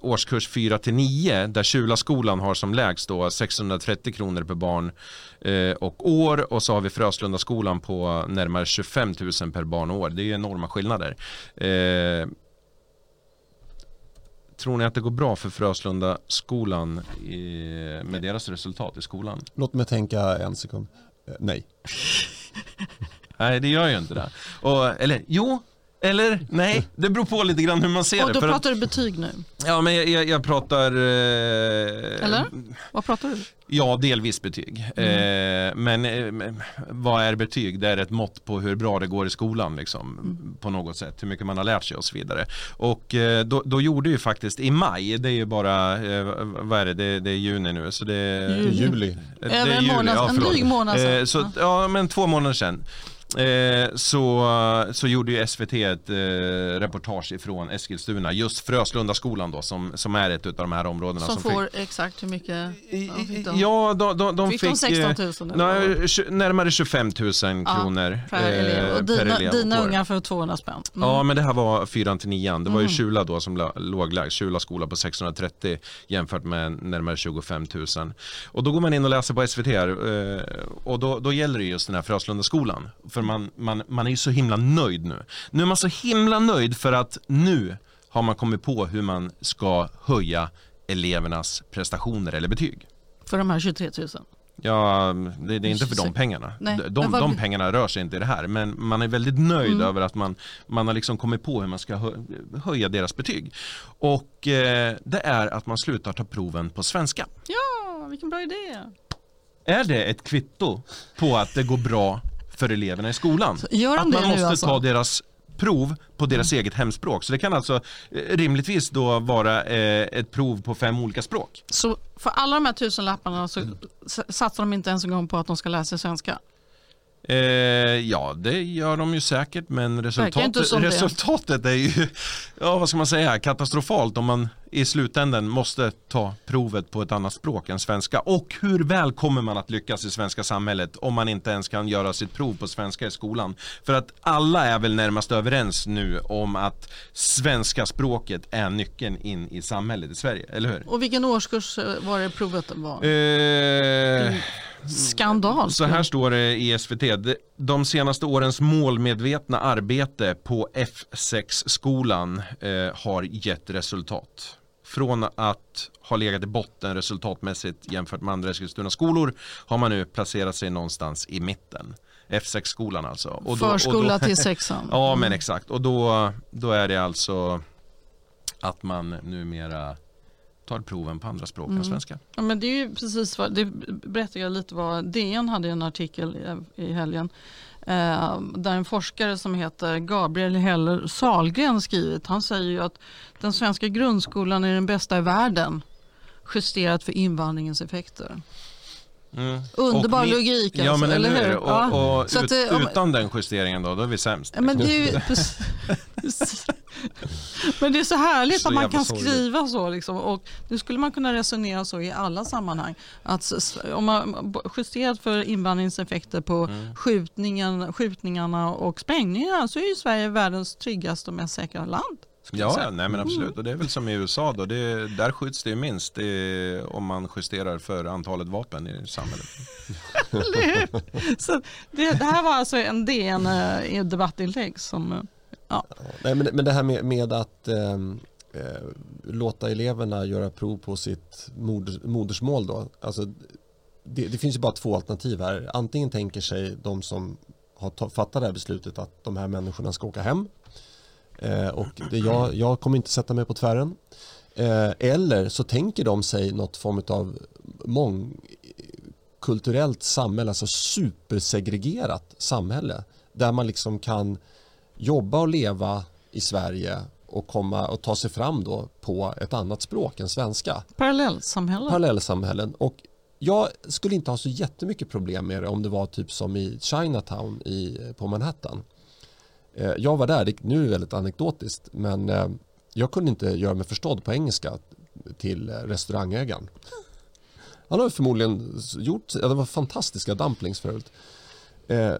årskurs 4 till 9 där Kjulaskolan har som lägst då 630 kronor per barn eh, och år och så har vi Fröslundaskolan på närmare 25 000 per barn och år. Det är enorma skillnader. Eh, Tror ni att det går bra för Fröslunda skolan eh, med deras resultat i skolan? Låt mig tänka en sekund. Eh, nej. Nej, det gör ju inte det. Och, eller jo, eller nej, det beror på lite grann hur man ser och det. Då pratar att, du betyg nu? Ja, men jag, jag, jag pratar... Eh, eller? Vad pratar du? Ja, delvis betyg. Mm. Eh, men eh, vad är betyg? Det är ett mått på hur bra det går i skolan liksom, mm. på något sätt. Hur mycket man har lärt sig och så vidare. Och eh, då, då, gjorde ju faktiskt i maj, det är ju bara, eh, vad är det, det, det är juni nu. Så det, är juli. Det är juli. Månad, ja, en dryg månad sedan. Eh, så, ja, men två månader sedan. Eh, så, så gjorde ju SVT ett eh, reportage ifrån Eskilstuna, just Fröslundaskolan då som, som är ett av de här områdena. Som, som får fick, exakt hur mycket? Fick de? Ja, de, de, de fick, fick de 16 000? Nej, närmare 25 000 kronor ja, per elev. Och dina, per elev dina ungar för 200 spänn? Mm. Ja, men det här var 4 till 9 Det var ju Kjula mm. då som låg lägst, Kjula skola på 630 jämfört med närmare 25 000. Och då går man in och läser på SVT här, eh, och då, då gäller det just den här Fröslundaskolan för man, man, man är ju så himla nöjd nu. Nu är man så himla nöjd för att nu har man kommit på hur man ska höja elevernas prestationer eller betyg. För de här 23 000? Ja, det, det är inte för de pengarna. Nej, de, var... de pengarna rör sig inte i det här. Men man är väldigt nöjd mm. över att man, man har liksom kommit på hur man ska höja deras betyg. Och eh, det är att man slutar ta proven på svenska. Ja, vilken bra idé. är det ett kvitto på att det går bra för eleverna i skolan. Gör att man måste alltså? ta deras prov på deras mm. eget hemspråk. Så det kan alltså eh, rimligtvis då vara eh, ett prov på fem olika språk. Så för alla de här tusenlapparna så satsar de inte ens en gång på att de ska lära sig svenska? Eh, ja, det gör de ju säkert, men resultatet, resultatet är ju, ja vad ska man säga, katastrofalt om man i slutändan måste ta provet på ett annat språk än svenska. Och hur väl kommer man att lyckas i svenska samhället om man inte ens kan göra sitt prov på svenska i skolan? För att alla är väl närmast överens nu om att svenska språket är nyckeln in i samhället i Sverige, eller hur? Och vilken årskurs eh, var det provet var? Eh... Skandal. Så här står det i SVT. De senaste årens målmedvetna arbete på F6-skolan eh, har gett resultat. Från att ha legat i botten resultatmässigt jämfört med andra Eskilstuna skolor har man nu placerat sig någonstans i mitten. F6-skolan alltså. Och då, Förskola och då, till sexan. ja men exakt. Och då, då är det alltså att man numera tar proven på andra språk mm. än svenska. Ja, men det är precis vad, det berättar jag lite vad DN hade en artikel i, i helgen eh, där en forskare som heter Gabriel Heller Salgren skrivit. Han säger ju att den svenska grundskolan är den bästa i världen justerat för invandringens effekter. Mm. Underbar och logik alltså, ja, eller hur? Och, ja. och ut, att, utan den justeringen då, då är vi sämst. Ja, men, det är ju, men det är så härligt så att man kan skriva så. Liksom. Och nu skulle man kunna resonera så i alla sammanhang. Att om man justerat för invandringseffekter på mm. skjutningen, skjutningarna och sprängningarna så är ju Sverige världens tryggaste och mest säkra land. Ja, nej men absolut. Mm. Och det är väl som i USA då. Det, där skjuts det ju minst det om man justerar för antalet vapen i samhället. Så det, det, här var alltså en DN eh, debattinlägg som... Eh, ja. Nej, men, men det här med, med att ehm, eh, låta eleverna göra prov på sitt moder, modersmål då. Alltså, det, det, finns ju bara två alternativ här. Antingen tänker sig de som har fattat det här beslutet att de här människorna ska åka hem och det, jag, jag kommer inte sätta mig på tvären. Eh, eller så tänker de sig något form av mångkulturellt samhälle, alltså supersegregerat samhälle där man liksom kan jobba och leva i Sverige och komma och ta sig fram då på ett annat språk än svenska. Parallellsamhällen. Parallellsamhällen. Och jag skulle inte ha så jättemycket problem med det om det var typ som i Chinatown i, på Manhattan. Eh, jag var där, nu är det väldigt anekdotiskt, men eh, jag kunde inte göra mig förstådd på engelska till eh, restaurangägaren. Han har förmodligen gjort, ja, det var fantastiska dumplings förut. Eh,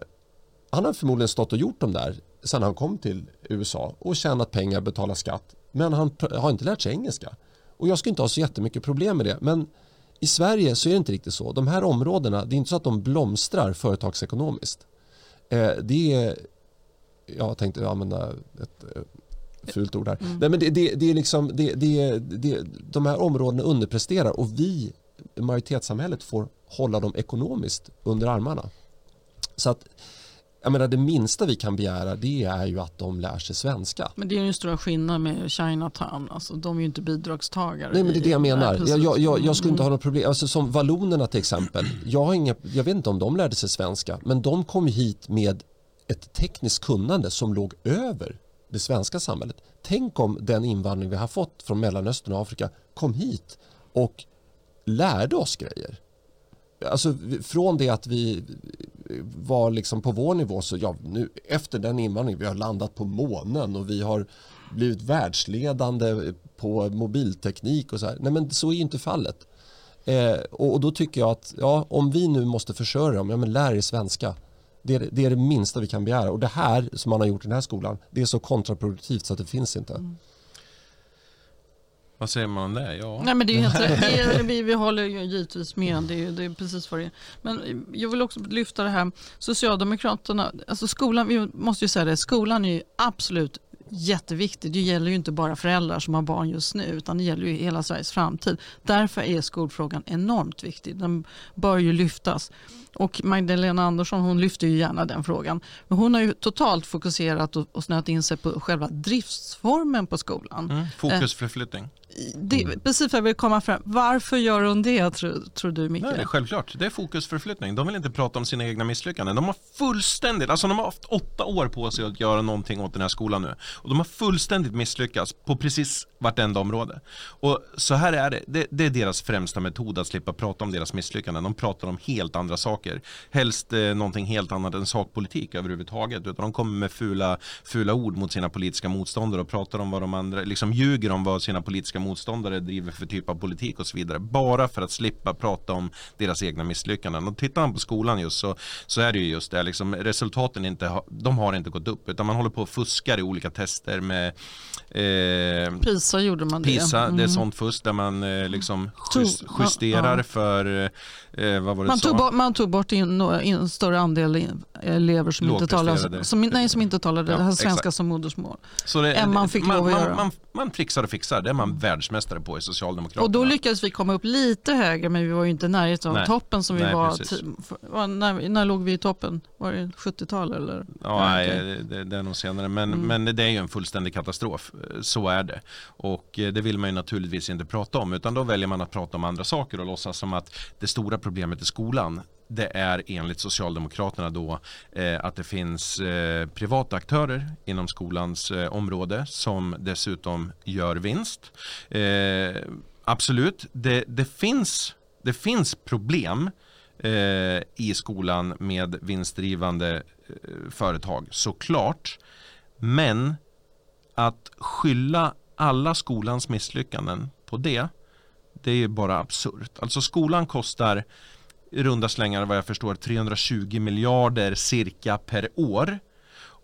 han har förmodligen stått och gjort dem där sedan han kom till USA och tjänat pengar, betalat skatt. Men han har inte lärt sig engelska. Och jag skulle inte ha så jättemycket problem med det. Men i Sverige så är det inte riktigt så. De här områdena, det är inte så att de blomstrar företagsekonomiskt. det är jag tänkte använda ett fult ord här. Mm. Nej, men det, det, det, är liksom, det, det, det, de här områdena underpresterar och vi, majoritetssamhället, får hålla dem ekonomiskt under armarna. Så att jag menar, det minsta vi kan begära det är ju att de lär sig svenska. Men det är ju en stor skillnad med Chinatown. Alltså, de är ju inte bidragstagare. Nej, men det är det jag menar. Jag, jag, jag, jag skulle inte ha något problem. Alltså, som vallonerna till exempel. Jag, har inga, jag vet inte om de lärde sig svenska. Men de kom hit med ett tekniskt kunnande som låg över det svenska samhället. Tänk om den invandring vi har fått från Mellanöstern och Afrika kom hit och lärde oss grejer. Alltså från det att vi eh, var liksom på vår nivå så ja, nu efter den invandringen vi har landat på månen och vi har blivit världsledande på mobilteknik och så här. Nej men så är inte fallet. Eh, och, och, då tycker jag att ja, om vi nu måste försörja dem, ja men lär er svenska. Det är, det är det minsta vi kan begära. Och det här som man har gjort i den här skolan, det är så kontraproduktivt så att det finns inte. Mm. Vad säger man om det? Ja. Nej, men det är helt, det är, vi, vi håller ju givetvis med. Det är, det är precis vad det är. Men jag vill också lyfta det här. Socialdemokraterna, alltså skolan, vi måste ju säga det, skolan är ju absolut jätteviktig. Det gäller ju inte bara föräldrar som har barn just nu utan det gäller ju hela Sveriges framtid. Därför är skolfrågan enormt viktig. Den bör ju lyftas. Och Magdalena Andersson hon lyfter ju gärna den frågan. Men hon har ju totalt fokuserat och, och snöat in sig på själva driftsformen på skolan. Mm, fokusförflyttning det, mm. precis för jag vill komma fram. Varför gör hon det tror, tror du Micke? Nej, självklart, det är fokusförflyttning. De vill inte prata om sina egna misslyckanden. De har fullständigt, alltså de har haft åtta år på sig att göra någonting åt den här skolan nu. Och de har fullständigt misslyckats på precis vartenda område. Och så här är det, det, det är deras främsta metod att slippa prata om deras misslyckanden. De pratar om helt andra saker. Helst eh, någonting helt annat än sakpolitik överhuvudtaget. Utan de kommer med fula, fula ord mot sina politiska motståndare och pratar om vad de andra, liksom ljuger om vad sina politiska motståndare driver för typ av politik och så vidare. Bara för att slippa prata om deras egna misslyckanden. Och tittar man på skolan just så, så är det ju just det, liksom, resultaten inte, de har inte gått upp utan man håller på och fuskar i olika tester med eh, PISA gjorde man det. PISA, mm. det är mm. sånt fusk där man eh, liksom justerar ja. för Eh, man, tog bort, man tog bort in, en större andel elever som inte talade, som, nej, som inte talade ja, svenska exakt. som modersmål. Så det, än man fick man, lov att man, göra. Man, man trixar och fixar, det är man världsmästare på i Socialdemokraterna. Och då lyckades vi komma upp lite högre men vi var ju inte i närheten av toppen som vi nej, var. var när, när låg vi i toppen? Var det 70-tal eller? Ja, nej, det, det, är nog senare. Men, mm. men det är ju en fullständig katastrof. Så är det. Och eh, det vill man ju naturligtvis inte prata om utan då väljer man att prata om andra saker och låtsas som att det stora problemet i skolan det är enligt Socialdemokraterna då eh, att det finns eh, privata aktörer inom skolans eh, område som dessutom gör vinst. Eh, absolut, det, det, finns, det finns problem eh, i skolan med vinstdrivande eh, företag såklart. Men att skylla alla skolans misslyckanden på det det är ju bara absurt. Alltså skolan kostar i runda slängar vad jag förstår 320 miljarder cirka per år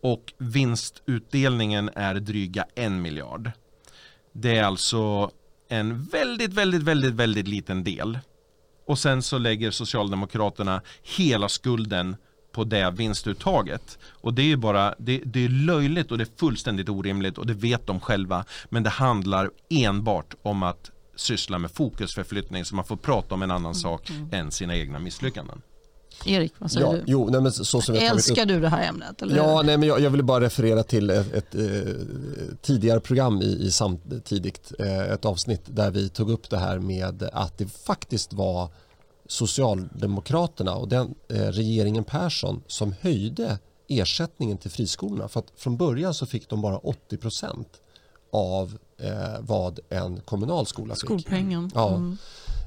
och vinstutdelningen är dryga en miljard. Det är alltså en väldigt, väldigt, väldigt, väldigt liten del. Och sen så lägger Socialdemokraterna hela skulden på det vinstuttaget. Och det är ju bara, det, det, är löjligt och det är fullständigt orimligt och det vet de själva. Men det handlar enbart om att syssla med fokusförflyttning så man får prata om en annan mm. sak mm. än sina egna misslyckanden. Erik, vad säger ja, du? Jo, nej, men så som Älskar upp... du det här ämnet? Eller? Ja, nej, men jag, jag ville bara referera till ett, ett, ett eh, tidigare program i, i samtidigt, eh, ett avsnitt där vi tog upp det här med att det faktiskt var Socialdemokraterna och den eh, regeringen Persson som höjde ersättningen till friskolorna. För att från början så fick de bara 80 procent av eh, vad en kommunal skola fick. Skolpengen. Ja. Mm.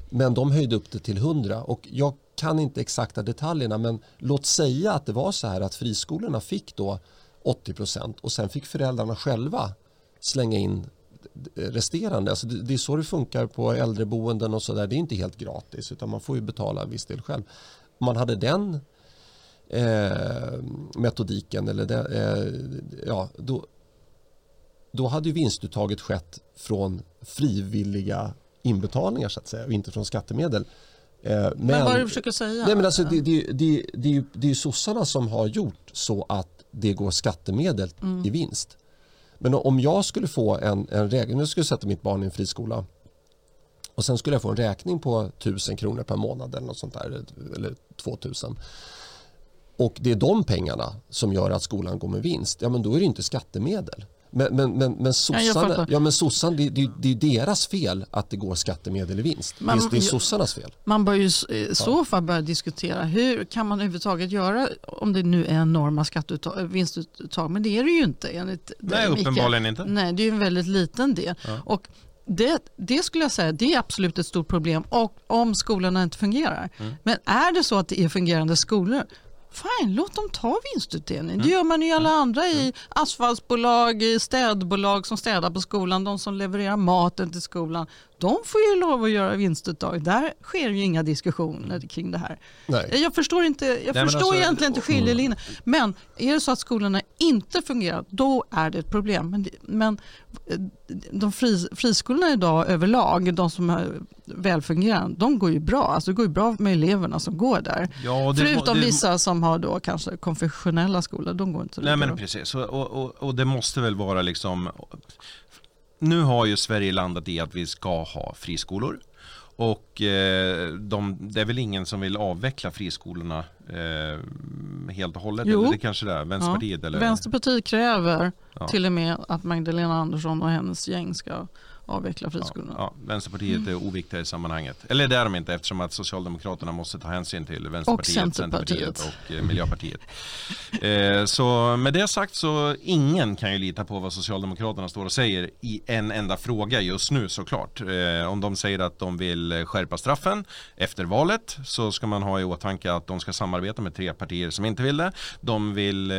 Men de höjde upp det till 100 och jag kan inte exakta detaljerna men låt säga att det var så här att friskolorna fick då 80 procent och sen fick föräldrarna själva slänga in resterande. Alltså det, är så det funkar på äldreboenden och så där. Det är inte helt gratis utan man får ju betala en viss del själv. Om man hade den eh, metodiken eller det, eh, ja, då, då hade ju vinstuttaget skett från frivilliga inbetalningar så att säga och inte från skattemedel. Men, eh, men vad är det du försöker säga? Nej, men alltså, det, det, det, det, är ju, det är ju sossarna som har gjort så att det går skattemedel mm. i vinst. Men om jag skulle få en, en räkning, nu skulle jag sätta mitt barn i en friskola och sen skulle jag få en räkning på 1000 kronor per månad eller något sånt där, eller 2000 och det är de pengarna som gör att skolan går med vinst, ja men då är det inte skattemedel. Men, men, men, men sossarna, ja, men sossarna det, det, det är deras fel att det går skattemedel i vinst. Man, det, är, det är sossarnas fel. Man bör ju i så fall börja diskutera hur kan man överhuvudtaget göra om det nu är enorma skatteuttag, vinstuttag. Men det är det ju inte. Enligt Nej, uppenbarligen inte. Nej, det är en väldigt liten del. Ja. Och det, det, skulle jag säga det är absolut ett stort problem och om skolorna inte fungerar. Mm. Men är det så att det är fungerande skolor Fine, låt dem ta vinstutdelning. Mm. Det gör man i alla mm. andra i mm. asfaltsbolag, i städbolag som städar på skolan, de som levererar maten till skolan. De får ju lov att göra vinstuttag. Där sker ju inga diskussioner kring det här. Nej. Jag förstår, inte, jag Nej, förstår alltså, egentligen inte skiljelinjen. Men är det så att skolorna inte fungerar, då är det ett problem. Men, men de fri, friskolorna idag överlag, de som är välfungerande, de går ju bra. Alltså det går ju bra med eleverna som går där. Ja, det, Förutom det, vissa som har då kanske konfessionella skolor, de går inte Nej men bra. precis, och, och, och, det måste väl vara liksom nu har ju Sverige landat i att vi ska ha friskolor. Och eh, de, det är väl ingen som vill avveckla friskolorna eh, helt och hållet? Jo. Eller det kanske det är, Vänsterpartiet? Ja. Eller? Vänsterpartiet kräver ja. till och med att Magdalena Andersson och hennes gäng ska avveckla friskolorna. Ja, ja, Vänsterpartiet mm. är oviktiga i sammanhanget. Eller det är de inte eftersom att Socialdemokraterna måste ta hänsyn till Vänsterpartiet, och Centerpartiet och eh, Miljöpartiet. eh, så med det sagt så ingen kan ju lita på vad Socialdemokraterna står och säger i en enda fråga just nu såklart. Eh, om de säger att de vill skärpa straffen efter valet så ska man ha i åtanke att de ska samarbeta med tre partier som inte vill det. De vill eh,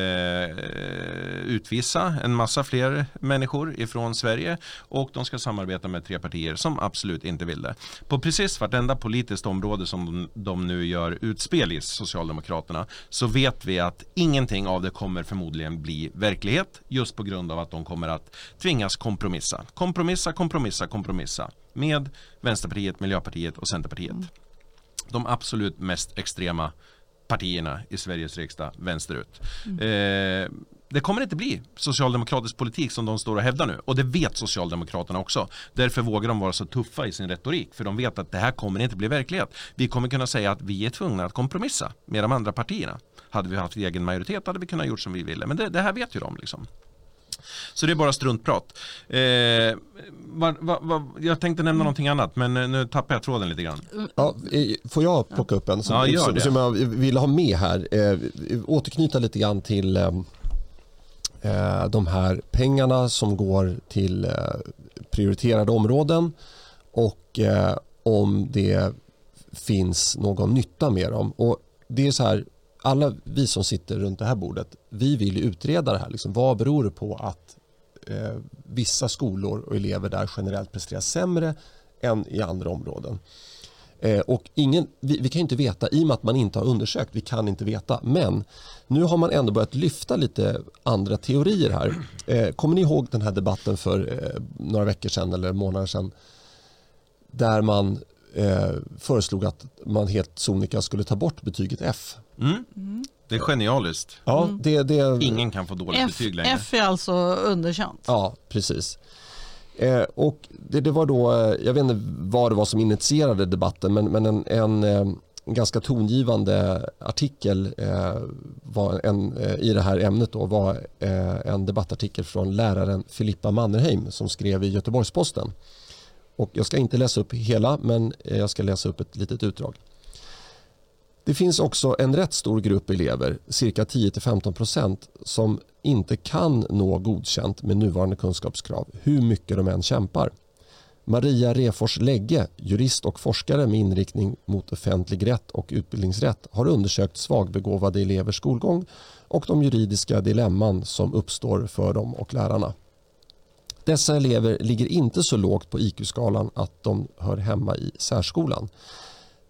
utvisa en massa fler människor ifrån Sverige och de ska samarbeta med tre partier som absolut inte vill det. På precis vartenda politiskt område som de, de nu gör utspel i Socialdemokraterna så vet vi att ingenting av det kommer förmodligen bli verklighet just på grund av att de kommer att tvingas kompromissa. Kompromissa, kompromissa, kompromissa med Vänsterpartiet, Miljöpartiet och Centerpartiet. Mm. De absolut mest extrema partierna i Sveriges riksdag vänsterut. Mm. Eh, det kommer inte bli socialdemokratisk politik som de står och hävdar nu och det vet Socialdemokraterna också. Därför vågar de vara så tuffa i sin retorik för de vet att det här kommer inte bli verklighet. Vi kommer kunna säga att vi är tvungna att kompromissa med de andra partierna. Hade vi haft egen majoritet hade vi kunnat gjort som vi ville men det, det här vet ju de liksom. Så det är bara struntprat. Eh, va, va, va, jag tänkte nämna någonting annat men eh, nu tappar jag tråden lite grann. Ja, får jag plocka upp en som, ja, som, som jag vill ha med här? Eh, återknyta lite grann till eh, eh, de här pengarna som går till eh, prioriterade områden och eh, om det finns någon nytta med dem. Och det är så här, alla vi som sitter runt det här bordet, vi vill utreda det här. Liksom, vad beror det på att eh, vissa skolor och elever där generellt presterar sämre än i andra områden? Eh, och ingen, vi, vi, kan inte veta, i och med att man inte har undersökt, vi kan inte veta. Men nu har man ändå börjat lyfta lite andra teorier här. Eh, kommer ni ihåg den här debatten för eh, några veckor sedan eller månader sedan? Där man eh, föreslog att man helt sonika skulle ta bort betyget F. Mm. Mm. Det är genialiskt. Ja, mm. det, det, Ingen kan få dåligt F, betyg längre. F är alltså underkänt. Ja, precis. Eh, och det, det, var då, eh, jag vet inte vad det var som initierade debatten men, men en, en, en eh, ganska tongivande artikel eh, var en, eh, i det här ämnet då, var eh, en debattartikel från läraren Filippa Mannerheim som skrev i Göteborgs-Posten. Och jag ska inte läsa upp hela men jag ska läsa upp ett litet utdrag. Det finns också en rätt stor grupp elever, cirka 10-15% som inte kan nå godkänt med nuvarande kunskapskrav hur mycket de än kämpar. Maria Refors Lägge, jurist och forskare med inriktning mot offentlig rätt och utbildningsrätt har undersökt svagbegåvade elevers skolgång och de juridiska dilemman som uppstår för dem och lärarna. Dessa elever ligger inte så lågt på IQ-skalan att de hör hemma i särskolan.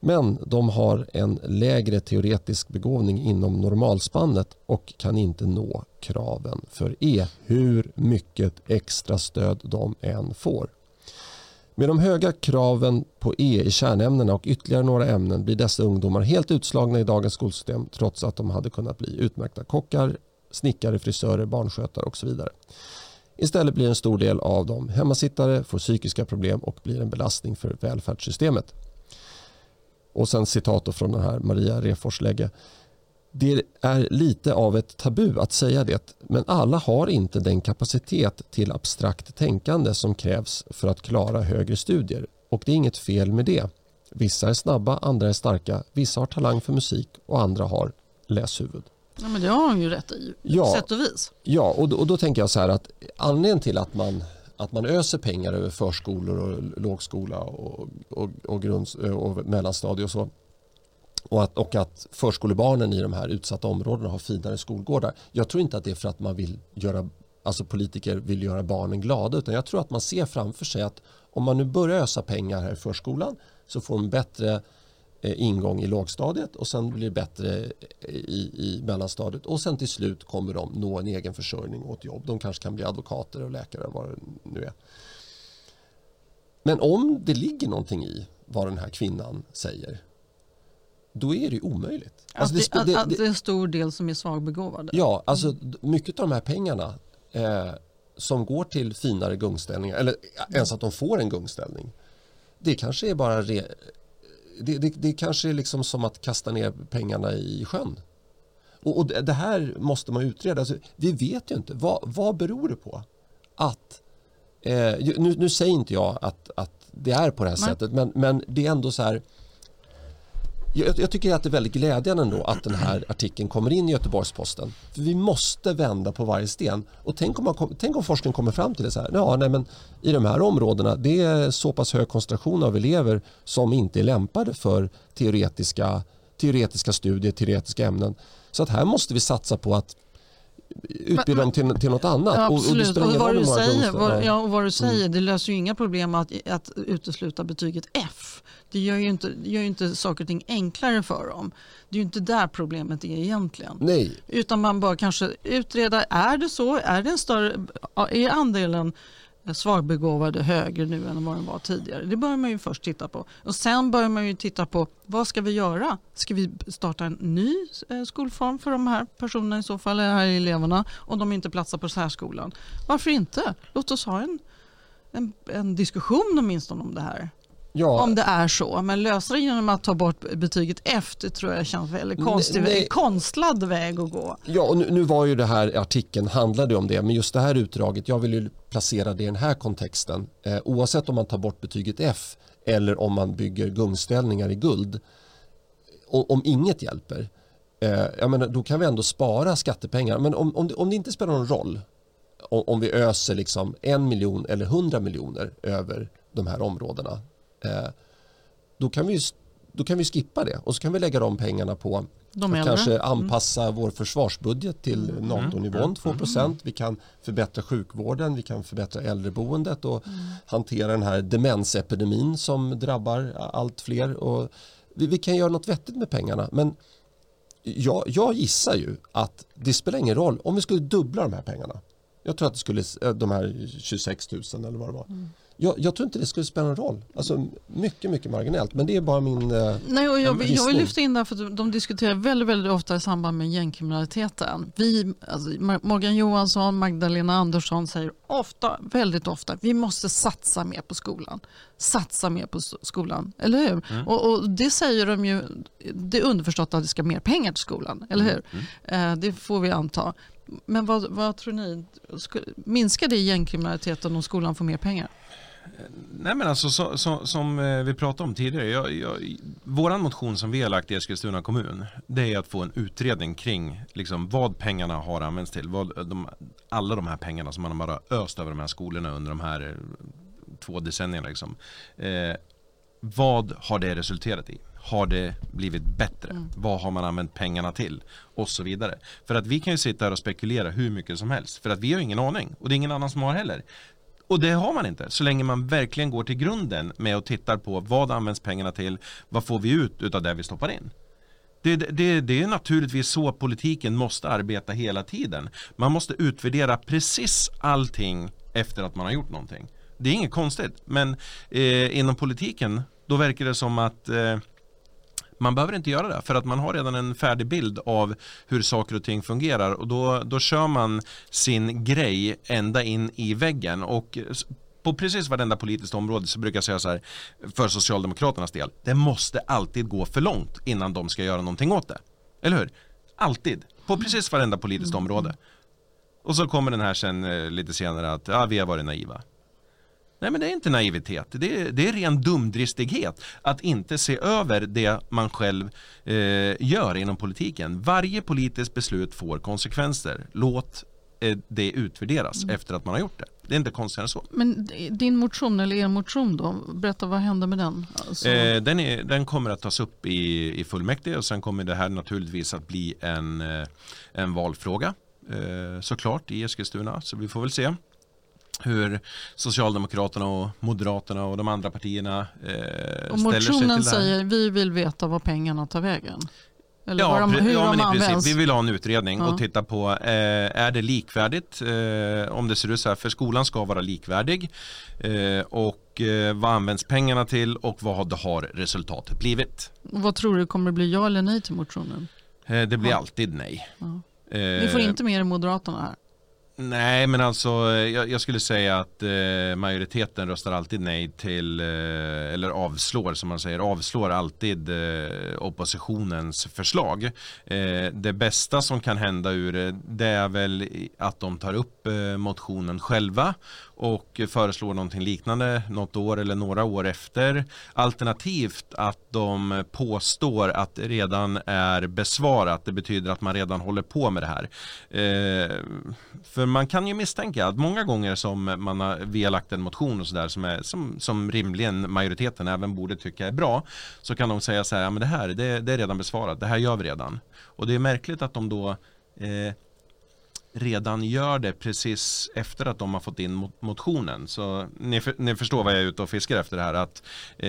Men de har en lägre teoretisk begåvning inom normalspannet och kan inte nå kraven för E hur mycket extra stöd de än får. Med de höga kraven på E i kärnämnena och ytterligare några ämnen blir dessa ungdomar helt utslagna i dagens skolsystem trots att de hade kunnat bli utmärkta kockar, snickare, frisörer, barnskötare och så vidare. Istället blir en stor del av dem hemmasittare, får psykiska problem och blir en belastning för välfärdssystemet. Och sen citat från den här Maria Refors lägge. Det är lite av ett tabu att säga det, men alla har inte den kapacitet till abstrakt tänkande som krävs för att klara högre studier. Och det är inget fel med det. Vissa är snabba, andra är starka, vissa har talang för musik och andra har läshuvud. Ja, men det har hon ju rätt i, ja, sätt och vis. Ja, och då, och då tänker jag så här att anledningen till att man att man öser pengar över förskolor och lågskola och, och, och, grunds, och mellanstadie och så. Och att, och att förskolebarnen i de här utsatta områdena har finare skolgårdar. Jag tror inte att det är för att man vill göra, alltså politiker vill göra barnen glada utan jag tror att man ser framför sig att om man nu börjar ösa pengar här i förskolan så får de bättre ingång i lågstadiet och sen blir det bättre i, i mellanstadiet och sen till slut kommer de nå en egen försörjning och ett jobb. De kanske kan bli advokater och läkare vad det nu är. Men om det ligger någonting i vad den här kvinnan säger då är det omöjligt. Alltså det, att, det, att, det är en stor del som är svagbegåvade? Ja, alltså mycket av de här pengarna eh, som går till finare gungställningar eller ens att de får en gungställning det kanske är bara re, det, det, det kanske är liksom som att kasta ner pengarna i sjön. Och, och det här måste man utreda. Alltså, vi vet ju inte. Vad, vad beror det på att Eh, nu, nu, säger inte jag att, att det är på det här Nej. sättet men, men det är ändå så här jag, jag, tycker att det är väldigt glädjande ändå att den här artikeln kommer in i Göteborgs-Posten. För vi måste vända på varje sten. Och tänk om, man, tänk om forskningen kommer fram till det så här. Ja, nej, men I de här områdena det är så pass hög koncentration av elever som inte är lämpade för teoretiska, teoretiska studier, teoretiska ämnen. Så att här måste vi satsa på att utbilda dem till, till något annat. Ja, absolut. Och, och, vad, du säger, vad, ja, och vad du säger, mm. det löser ju inga problem att, att utesluta betyget F. Det gör, ju inte, gör ju inte saker och ting enklare för dem. Det är ju inte där problemet är egentligen. Nej. Utan man bör kanske utreda, är det så? Är, det en större, är andelen svagbegåvade högre nu än vad den var tidigare. Det bör man ju först titta på. Och Sen börjar man ju titta på vad ska vi göra? Ska vi starta en ny eh, skolform för de här personerna i så fall, eller här eleverna, om de inte platsar på särskolan? Varför inte? Låt oss ha en, en, en diskussion åtminstone om det här. Ja. Om det är så. Men lösa det genom att ta bort betyget F det tror jag känns väldigt konstigt. Nej. konstlad väg att gå. Ja, och nu, nu, var ju det här artikeln handlade om det. Men just det här utdraget, jag vill ju placera det i den här kontexten. Eh, oavsett om man tar bort betyget F eller om man bygger gungställningar i guld. Och, om inget hjälper, eh, jag menar, då kan vi ändå spara skattepengar. Men om, om, det, om det inte spelar någon roll om, vi öser liksom en miljon eller hundra miljoner över de här områdena då, kan vi, då kan vi skippa det och så kan vi lägga de pengarna på de att kanske mm. anpassa mm. vår försvarsbudget till mm. NATO-nivån 2 mm. Vi kan förbättra sjukvården, vi kan förbättra äldreboendet och mm. hantera den här demensepidemin som drabbar allt fler. Och vi, vi kan göra något vettigt med pengarna men jag, jag gissar ju att det spelar ingen roll om vi skulle dubbla de här pengarna. Jag tror att det skulle, de här 26 000 eller vad det var. Mm jag, jag, tror inte det skulle spela någon roll. Alltså, mycket, mycket marginellt. Men det är bara min eh, Nej, och jag, jag vill lyfta in det för de diskuterar väldigt, väldigt ofta i samband med gängkriminaliteten. Vi, alltså, Morgan Johansson, Magdalena Andersson säger ofta, väldigt ofta, vi måste satsa mer på skolan. Satsa mer på skolan, eller hur? Mm. Och, och, det säger de ju, det är underförstått att det ska mer pengar till skolan, eller hur? Mm. Mm. Eh, det får vi anta. Men vad, vad tror ni? Minskar det gängkriminaliteten om skolan får mer pengar? Nej men alltså så, så, som eh, vi pratade om tidigare. Jag, jag, våran motion som vi har lagt i Eskilstuna kommun. Det är att få en utredning kring liksom, vad pengarna har använts till. Vad, de, alla de här pengarna som man bara öst över de här skolorna under de här eh, två decennierna. Liksom. Eh, vad har det resulterat i? Har det blivit bättre? Mm. Vad har man använt pengarna till? Och så vidare. För att vi kan ju sitta här och spekulera hur mycket som helst. För att vi har ingen aning. Och det är ingen annan som har heller. Och det har man inte så länge man verkligen går till grunden med och tittar på vad används pengarna till, vad får vi ut av det vi stoppar in. Det, det, det, är naturligtvis så politiken måste arbeta hela tiden. Man måste utvärdera precis allting efter att man har gjort någonting. Det är inget konstigt, men eh, inom politiken då verkar det som att eh, man behöver inte göra det för att man har redan en färdig bild av hur saker och ting fungerar och då, då kör man sin grej ända in i väggen och på precis varenda politiskt område så brukar jag säga så här för Socialdemokraternas del. Det måste alltid gå för långt innan de ska göra någonting åt det. Eller hur? Alltid. På precis varenda politiskt område. Och så kommer den här sen eh, lite senare att ja, vi har varit naiva. Nej men det är inte naivitet, det är, det är ren dumdristighet att inte se över det man själv eh, gör inom politiken. Varje politiskt beslut får konsekvenser. Låt eh, det utvärderas mm. efter att man har gjort det. Det är inte konstigare än så. Men din motion eller er motion då, berätta vad händer med den? Alltså... Eh, den, är, den, kommer att tas upp i, i fullmäktige och sen kommer det här naturligtvis att bli en, eh, en valfråga eh, såklart i Eskilstuna. Så vi får väl se hur Socialdemokraterna och Moderaterna och de andra partierna eh, och ställer sig till det här. säger vi vill veta vad pengarna tar vägen. Eller ja, de, hur ja, de princip, vi vill ha en utredning ja. och titta på eh, är det likvärdigt eh, om det ser ut så här för skolan ska vara likvärdig eh, och eh, vad används pengarna till och vad har resultatet blivit. Och vad tror du kommer det bli ja eller nej till motionen? Eh, det blir alltid nej. Vi får inte med Moderaterna här. Nej, men alltså eh, jag, jag skulle säga att eh, majoriteten röstar alltid nej till, eh, eller avslår som man säger, avslår alltid eh, oppositionens förslag. Eh, det bästa som kan hända ur det, det är väl att de tar upp eh, motionen själva och föreslår någonting liknande något år eller några år efter. Alternativt att de påstår att det redan är besvarat. Det betyder att man redan håller på med det här. Eh, för man kan ju misstänka att många gånger som man har, vi har lagt en motion och sådär som, som, som rimligen majoriteten även borde tycka är bra så kan de säga så här, ja men det här det, det är redan besvarat, det här gör vi redan. Och det är märkligt att de då eh, redan gör det precis efter att de har fått in motionen. Så ni, ni förstår vad jag är ute och fiskar efter det här. Att eh,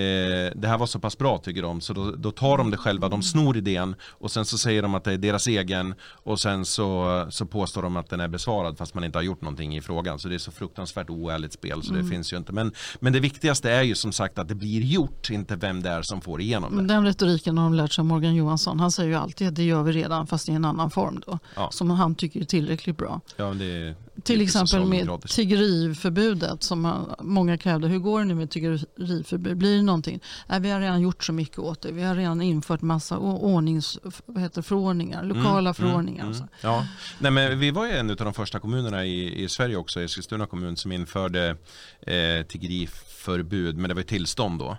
det här var så pass bra tycker de så då, då, tar de det själva. De snor idén och sen så säger de att det är deras egen och sen så, så påstår de att den är besvarad fast man inte har gjort någonting i frågan. Så det är så fruktansvärt oärligt spel så mm. det finns ju inte. Men, men det viktigaste är ju som sagt att det blir gjort, inte vem det är som får igenom det. Den retoriken har de lärt sig av Morgan Johansson. Han säger ju alltid att det gör vi redan fast i en annan form då. Ja. Som han tycker är tillräckligt bra. Ja, det är... Till exempel med tiggeriförbudet som många krävde. Hur går det nu med tiggeriförbud? Blir det någonting? Nej, vi har redan gjort så mycket åt det. Vi har redan infört massa ordnings, vad heter, förordningar, mm, lokala mm, förordningar. Mm, mm. Ja. Nej, men vi var ju en av de första kommunerna i, i Sverige också, Eskilstuna kommun, som införde eh, tiggeriförbud förbud, men det var tillstånd då.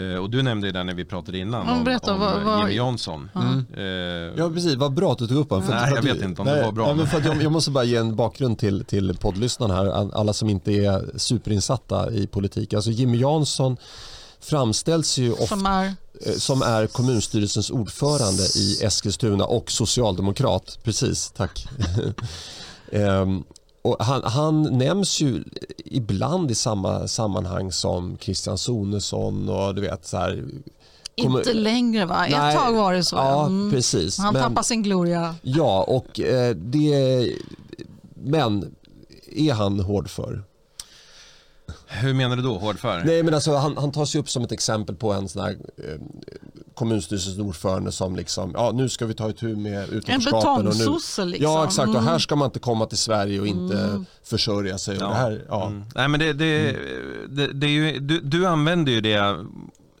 Eh, och du nämnde det när vi pratade innan om, berätta, om vad, vad... Jimmy Jansson. Mm. Eh, ja precis, vad bra att du tog upp honom. Nej, jag vet inte om nej, det var bra. Nej, men för att jag, jag, måste bara ge en bakgrund till, till poddlyssnarna här, alla som inte är superinsatta i politik. Alltså Jimmy Jansson framställs ju ofta som är? Eh, som är kommunstyrelsens ordförande i Eskilstuna och socialdemokrat. Precis, tack. um, Och han, han, nämns ju ibland i samma sammanhang som Christian Sonesson och du vet så här, inte längre va? Ett Nej, tag var det så. Ja, mm. precis. Han men, tappar sin gloria. Ja, och eh, det... Men är han hård för? Hur menar du då, hård för? Nej, men alltså, han, han tas ju upp som ett exempel på en sån här eh, kommunstyrelsens ordförande som liksom, ja nu ska vi ta itu med utanförskapen. En betongsosse liksom. Ja exakt mm. och här ska man inte komma till Sverige och inte mm. försörja sig. Och ja. det här, ja. Mm. Nej men det, det, mm. det, det är ju, du, du använder ju det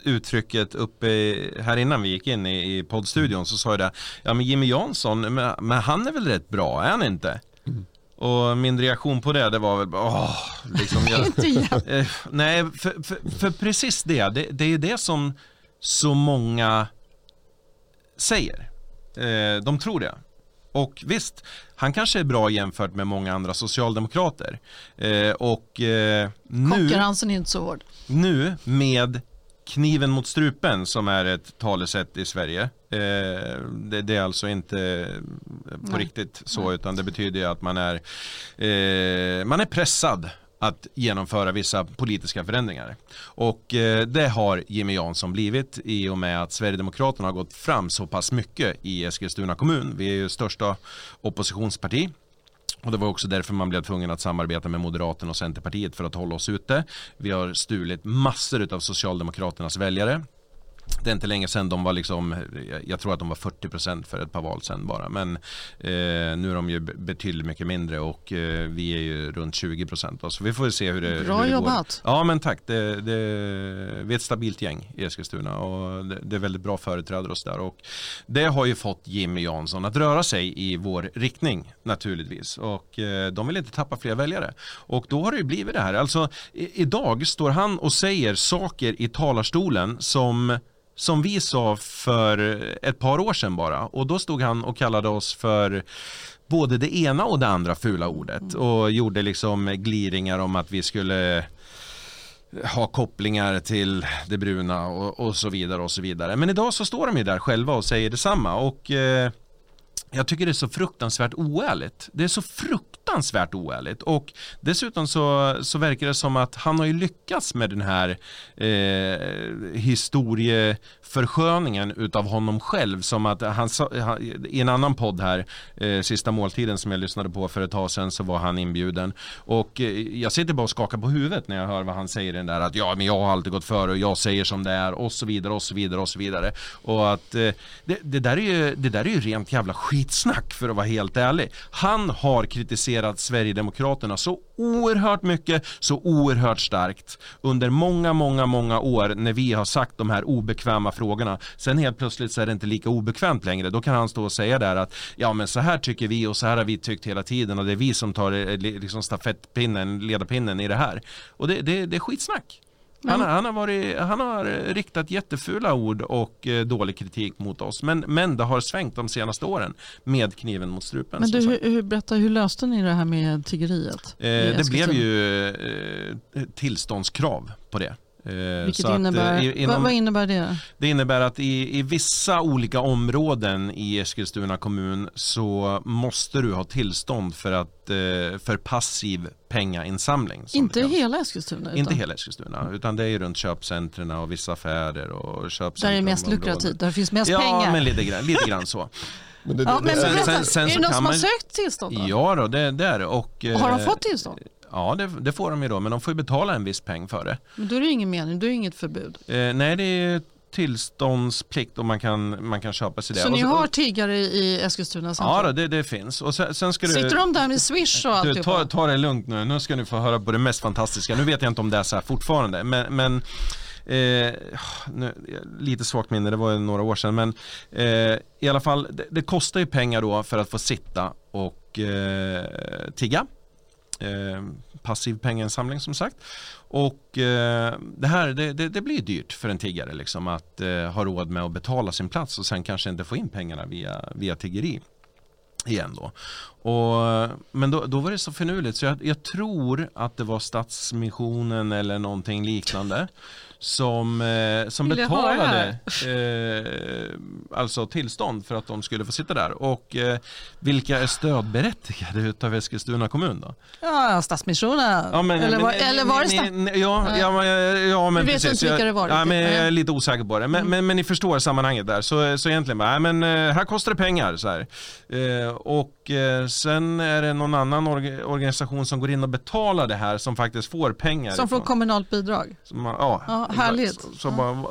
uttrycket uppe här innan vi gick in i, i poddstudion så sa jag det, ja men Jimmy Jansson, men, men han är väl rätt bra, är han inte? Och min reaktion på det, det var väl åh, liksom jag, eh, Nej, för, för, för, precis det, det, det är det som så många säger. Eh, de tror det. Och visst, han kanske är bra jämfört med många andra socialdemokrater. Eh, och eh, nu... Konkurrensen är inte så hård. Nu med kniven mot strupen som är ett talesätt i Sverige. Eh, det, det, är alltså inte på Nej. riktigt så Nej. utan det betyder att man är, eh, man är pressad att genomföra vissa politiska förändringar. Och eh, det har Jimmy Jansson blivit i och med att Sverigedemokraterna har gått fram så pass mycket i Eskilstuna kommun. Vi är ju största oppositionsparti och det var också därför man blev tvungen att samarbeta med Moderaterna och Centerpartiet för att hålla oss ute. Vi har stulit massor av Socialdemokraternas väljare det är inte länge sedan de var liksom, jag tror att de var 40% för ett par val sedan bara. Men eh, nu är de ju betydligt mycket mindre och eh, vi är ju runt 20%. Så vi får se hur det, Bra hur det jobbat. Går. Ja men tack. Det, det, vi är ett stabilt gäng i Eskilstuna och det, det är väldigt bra företrädare oss där. Och det har ju fått Jimmy Jansson att röra sig i vår riktning naturligtvis. Och eh, de vill inte tappa fler väljare. Och då har det ju blivit det här. Alltså i, idag står han och säger saker i talarstolen som som vi sa för ett par år sedan bara. Och då stod han och kallade oss för både det ena och det andra fula ordet. Mm. Och gjorde liksom gliringar om att vi skulle ha kopplingar till det bruna och, och, så vidare och så vidare. Men idag så står de ju där själva och säger detsamma. Och eh, jag tycker det är så fruktansvärt oärligt. Det är så fruktansvärt fruktansvärt oärligt. Och dessutom så, så verkar det som att han har ju lyckats med den här eh, historieförsköningen utav honom själv. Som att han, han i en annan podd här, eh, Sista måltiden som jag lyssnade på för ett tag sedan så var han inbjuden. Och eh, jag sitter bara och skakar på huvudet när jag hör vad han säger den där att ja men jag har alltid gått före och jag säger som det är. Och så vidare och så vidare och så vidare. Och att eh, det, det, där är ju, det där är ju rent jävla skitsnack för att vara helt ärlig. Han har kritiserat Sverigedemokraterna så oerhört mycket, så oerhört starkt under många, många, många år när vi har sagt de här obekväma frågorna. Sen helt plötsligt så är det inte lika obekvämt längre. Då kan han stå och säga där att ja men så här tycker vi och så här har vi tyckt hela tiden och det är vi som tar eh, liksom stafettpinnen, ledarpinnen i det här. Och det, det, det är skitsnack. Han, han, har varit, han har riktat jättefula ord och eh, dålig kritik mot oss. Men, men det har svängt de senaste åren med kniven mot strupen. Men du, hur, berätta, hur löste ni det här med tiggeriet? Eh, det blev ju eh, tillståndskrav på det. Eh, Vilket innebär, att, eh, inom, vad innebär det? Det innebär att i, i vissa olika områden i Eskilstuna kommun så måste du ha tillstånd för, att, eh, för passiv pengainsamling. Inte hela Eskilstuna? Utan... Inte hela Eskilstuna, utan det är runt köpcentren och vissa affärer. Och där är det mest lukrativt, där det finns mest ja, pengar? Ja, men lite grann, lite grann så. Men det, ja, men sen, sen, sen, är det någon som man... har sökt tillstånd? Då? Ja, då, det, det är det. Och, och har de fått tillstånd? Ja, det, det, får de ju då, men de får ju betala en viss peng för det. Men då är det ingen mening, då är det inget förbud? Eh, nej, det är tillståndsplikt och man kan, man kan köpa sig det. Så ni har tiggare i Eskilstuna centrum? Ja, det, det finns. Och sen, sen ska Sitter du, de där med Swish och allt? Ta, ta det lugnt nu, nu ska ni få höra på det mest fantastiska. Nu vet jag inte om det är så här fortfarande, men, men Eh, nu, lite svagt minne, det var några år sedan men eh, i alla fall det, det, kostar ju pengar då för att få sitta och eh, tigga Eh, passiv pengainsamling som sagt. Och eh, det här det, det, det, blir dyrt för en tiggare liksom att eh, ha råd med att betala sin plats och sen kanske inte få in pengarna via, via tiggeri igen då. Och, men då, då var det så finurligt så jag, jag, tror att det var Stadsmissionen eller någonting liknande som, eh, som betalade eh, alltså tillstånd för att de skulle få sitta där. Och eh, vilka är stödberättigade utav Eskilstuna kommun då? Ja, Stadsmissionen. Ja, men, eller, var, men, eller var det Stadsmissionen? Ja, ja, ja, men du vet precis. inte vilka det var? Ja, men jag är lite osäker på det. Men, mm. men, men ni förstår sammanhanget där. Så, så egentligen bara, men eh, här kostar det pengar. Så här. Eh, och eh, sen är det någon annan orga, organisation som går in och betalar det här som faktiskt får pengar. Som får kommunalt bidrag? Som, ja, härligt. Så, bara,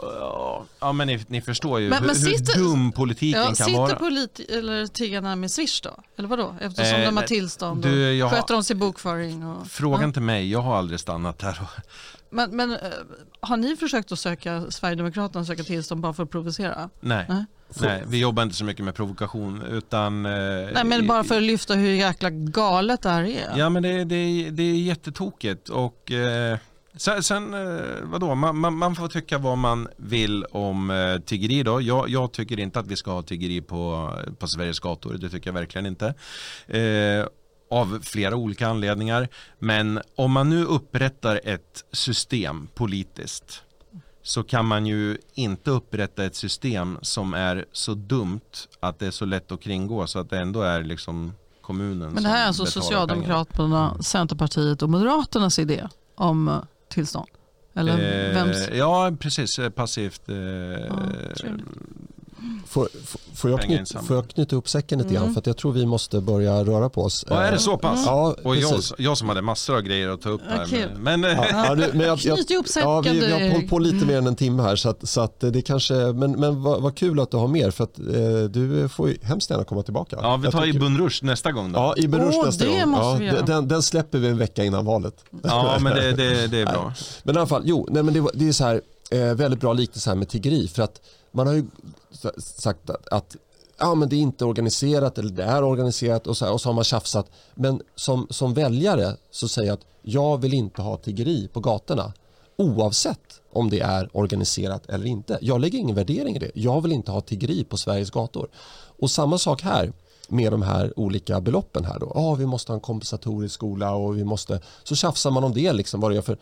ja, men ni, ni förstår ju men, hur, men sitter, hur dum politiken ja, kan vara. Sitter tiggarna med Swish då? Eller vadå? Eftersom eh, de har tillstånd och du, jag, sköter de sin bokföring? Och, fråga inte mig, jag har aldrig stannat där. Men, men eh, har ni försökt att söka Sverigedemokraterna söka tillstånd bara för att provocera? Nej. Nej. Nej, vi jobbar inte så mycket med provokation utan... Eh, Nej, men bara för att lyfta hur jäkla galet det här är. Ja, men det, det, det är jättetokigt och eh, Sen, sen eh, vadå, man, man, man, får tycka vad man vill om eh, tiggeri då. Jag, jag, tycker inte att vi ska ha tiggeri på, på Sveriges gator, det tycker jag verkligen inte. Eh, av flera olika anledningar. Men om man nu upprättar ett system politiskt så kan man ju inte upprätta ett system som är så dumt att det är så lätt att kringgå så att det ändå är liksom kommunen Men det här är alltså Socialdemokraterna, Centerpartiet och Moderaternas idé om tillstånd? Eller eh, vems? Ja, precis. Passivt. Eh, ja, Får, får, jag knyta, får jag knyta upp säcken lite grann? Mm. För jag tror vi måste börja röra på oss. Ja, är det så pass? Ja, och jag, jag, som hade massor av grejer att ta upp här. Okay. Men, ja, du, men jag, jag, ja, vi, vi har hållit på lite mer än en timme här. Så att, så att det kanske, men men vad, vad kul att du har mer. För att eh, du får hemskt gärna komma tillbaka. Ja, vi tar Ibn Rushd nästa gång då. Ja, Ibn Rushd oh, nästa gång. Måste ja, den, den, släpper vi en vecka innan valet. Ja, men det, det, det är bra. Nej. Men i alla fall, jo, nej, men det, det är så här, eh, väldigt bra liknelse här med tiggeri. För att man har ju sagt att, att ja, men det är inte organiserat eller det är organiserat och så, här, och så har man tjafsat. Men som, som väljare så säger jag att jag vill inte ha tiggeri på gatorna oavsett om det är organiserat eller inte. Jag lägger ingen värdering i det. Jag vill inte ha tiggeri på Sveriges gator. Och samma sak här med de här olika beloppen här då. Oh, vi måste ha en kompensatorisk skola och vi måste... Så tjafsar man om det liksom vad det gör för...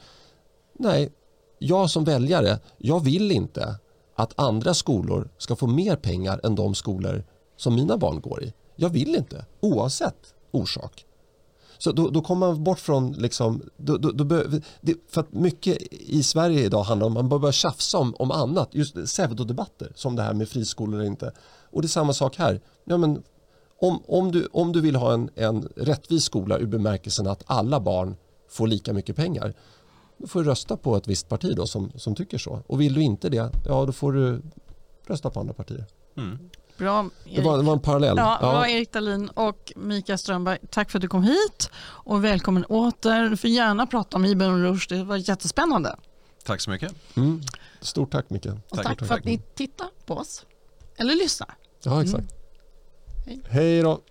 Nej, jag som väljare, jag vill inte att andra skolor ska få mer pengar än de skolor som mina barn går i. Jag vill inte, oavsett orsak. Så då, då kommer man bort från, liksom, då, då, då det, för att mycket i Sverige idag handlar om att man börjar tjafsa om, om annat, just pseudodebatter som det här med friskolor eller inte. Och det är samma sak här. Ja, men om, om, du, om du vill ha en, en rättvis skola ur bemärkelsen att alla barn får lika mycket pengar, då får du rösta på ett visst parti då som, som tycker så. Och vill du inte det, ja då får du rösta på andra partier. Mm. Bra, det, var, det var en parallell. Ja, ja. Bra, Erik Dahlin och Mikael Strömberg. Tack för att du kom hit och välkommen åter. Du får gärna prata om Ibn Rushd. Det var jättespännande. Tack så mycket. Mm. Stort tack Mikael. Och tack, tack för att ni tittar på oss. Eller lyssnar. Ja, exakt. Mm. Hej. Hej då.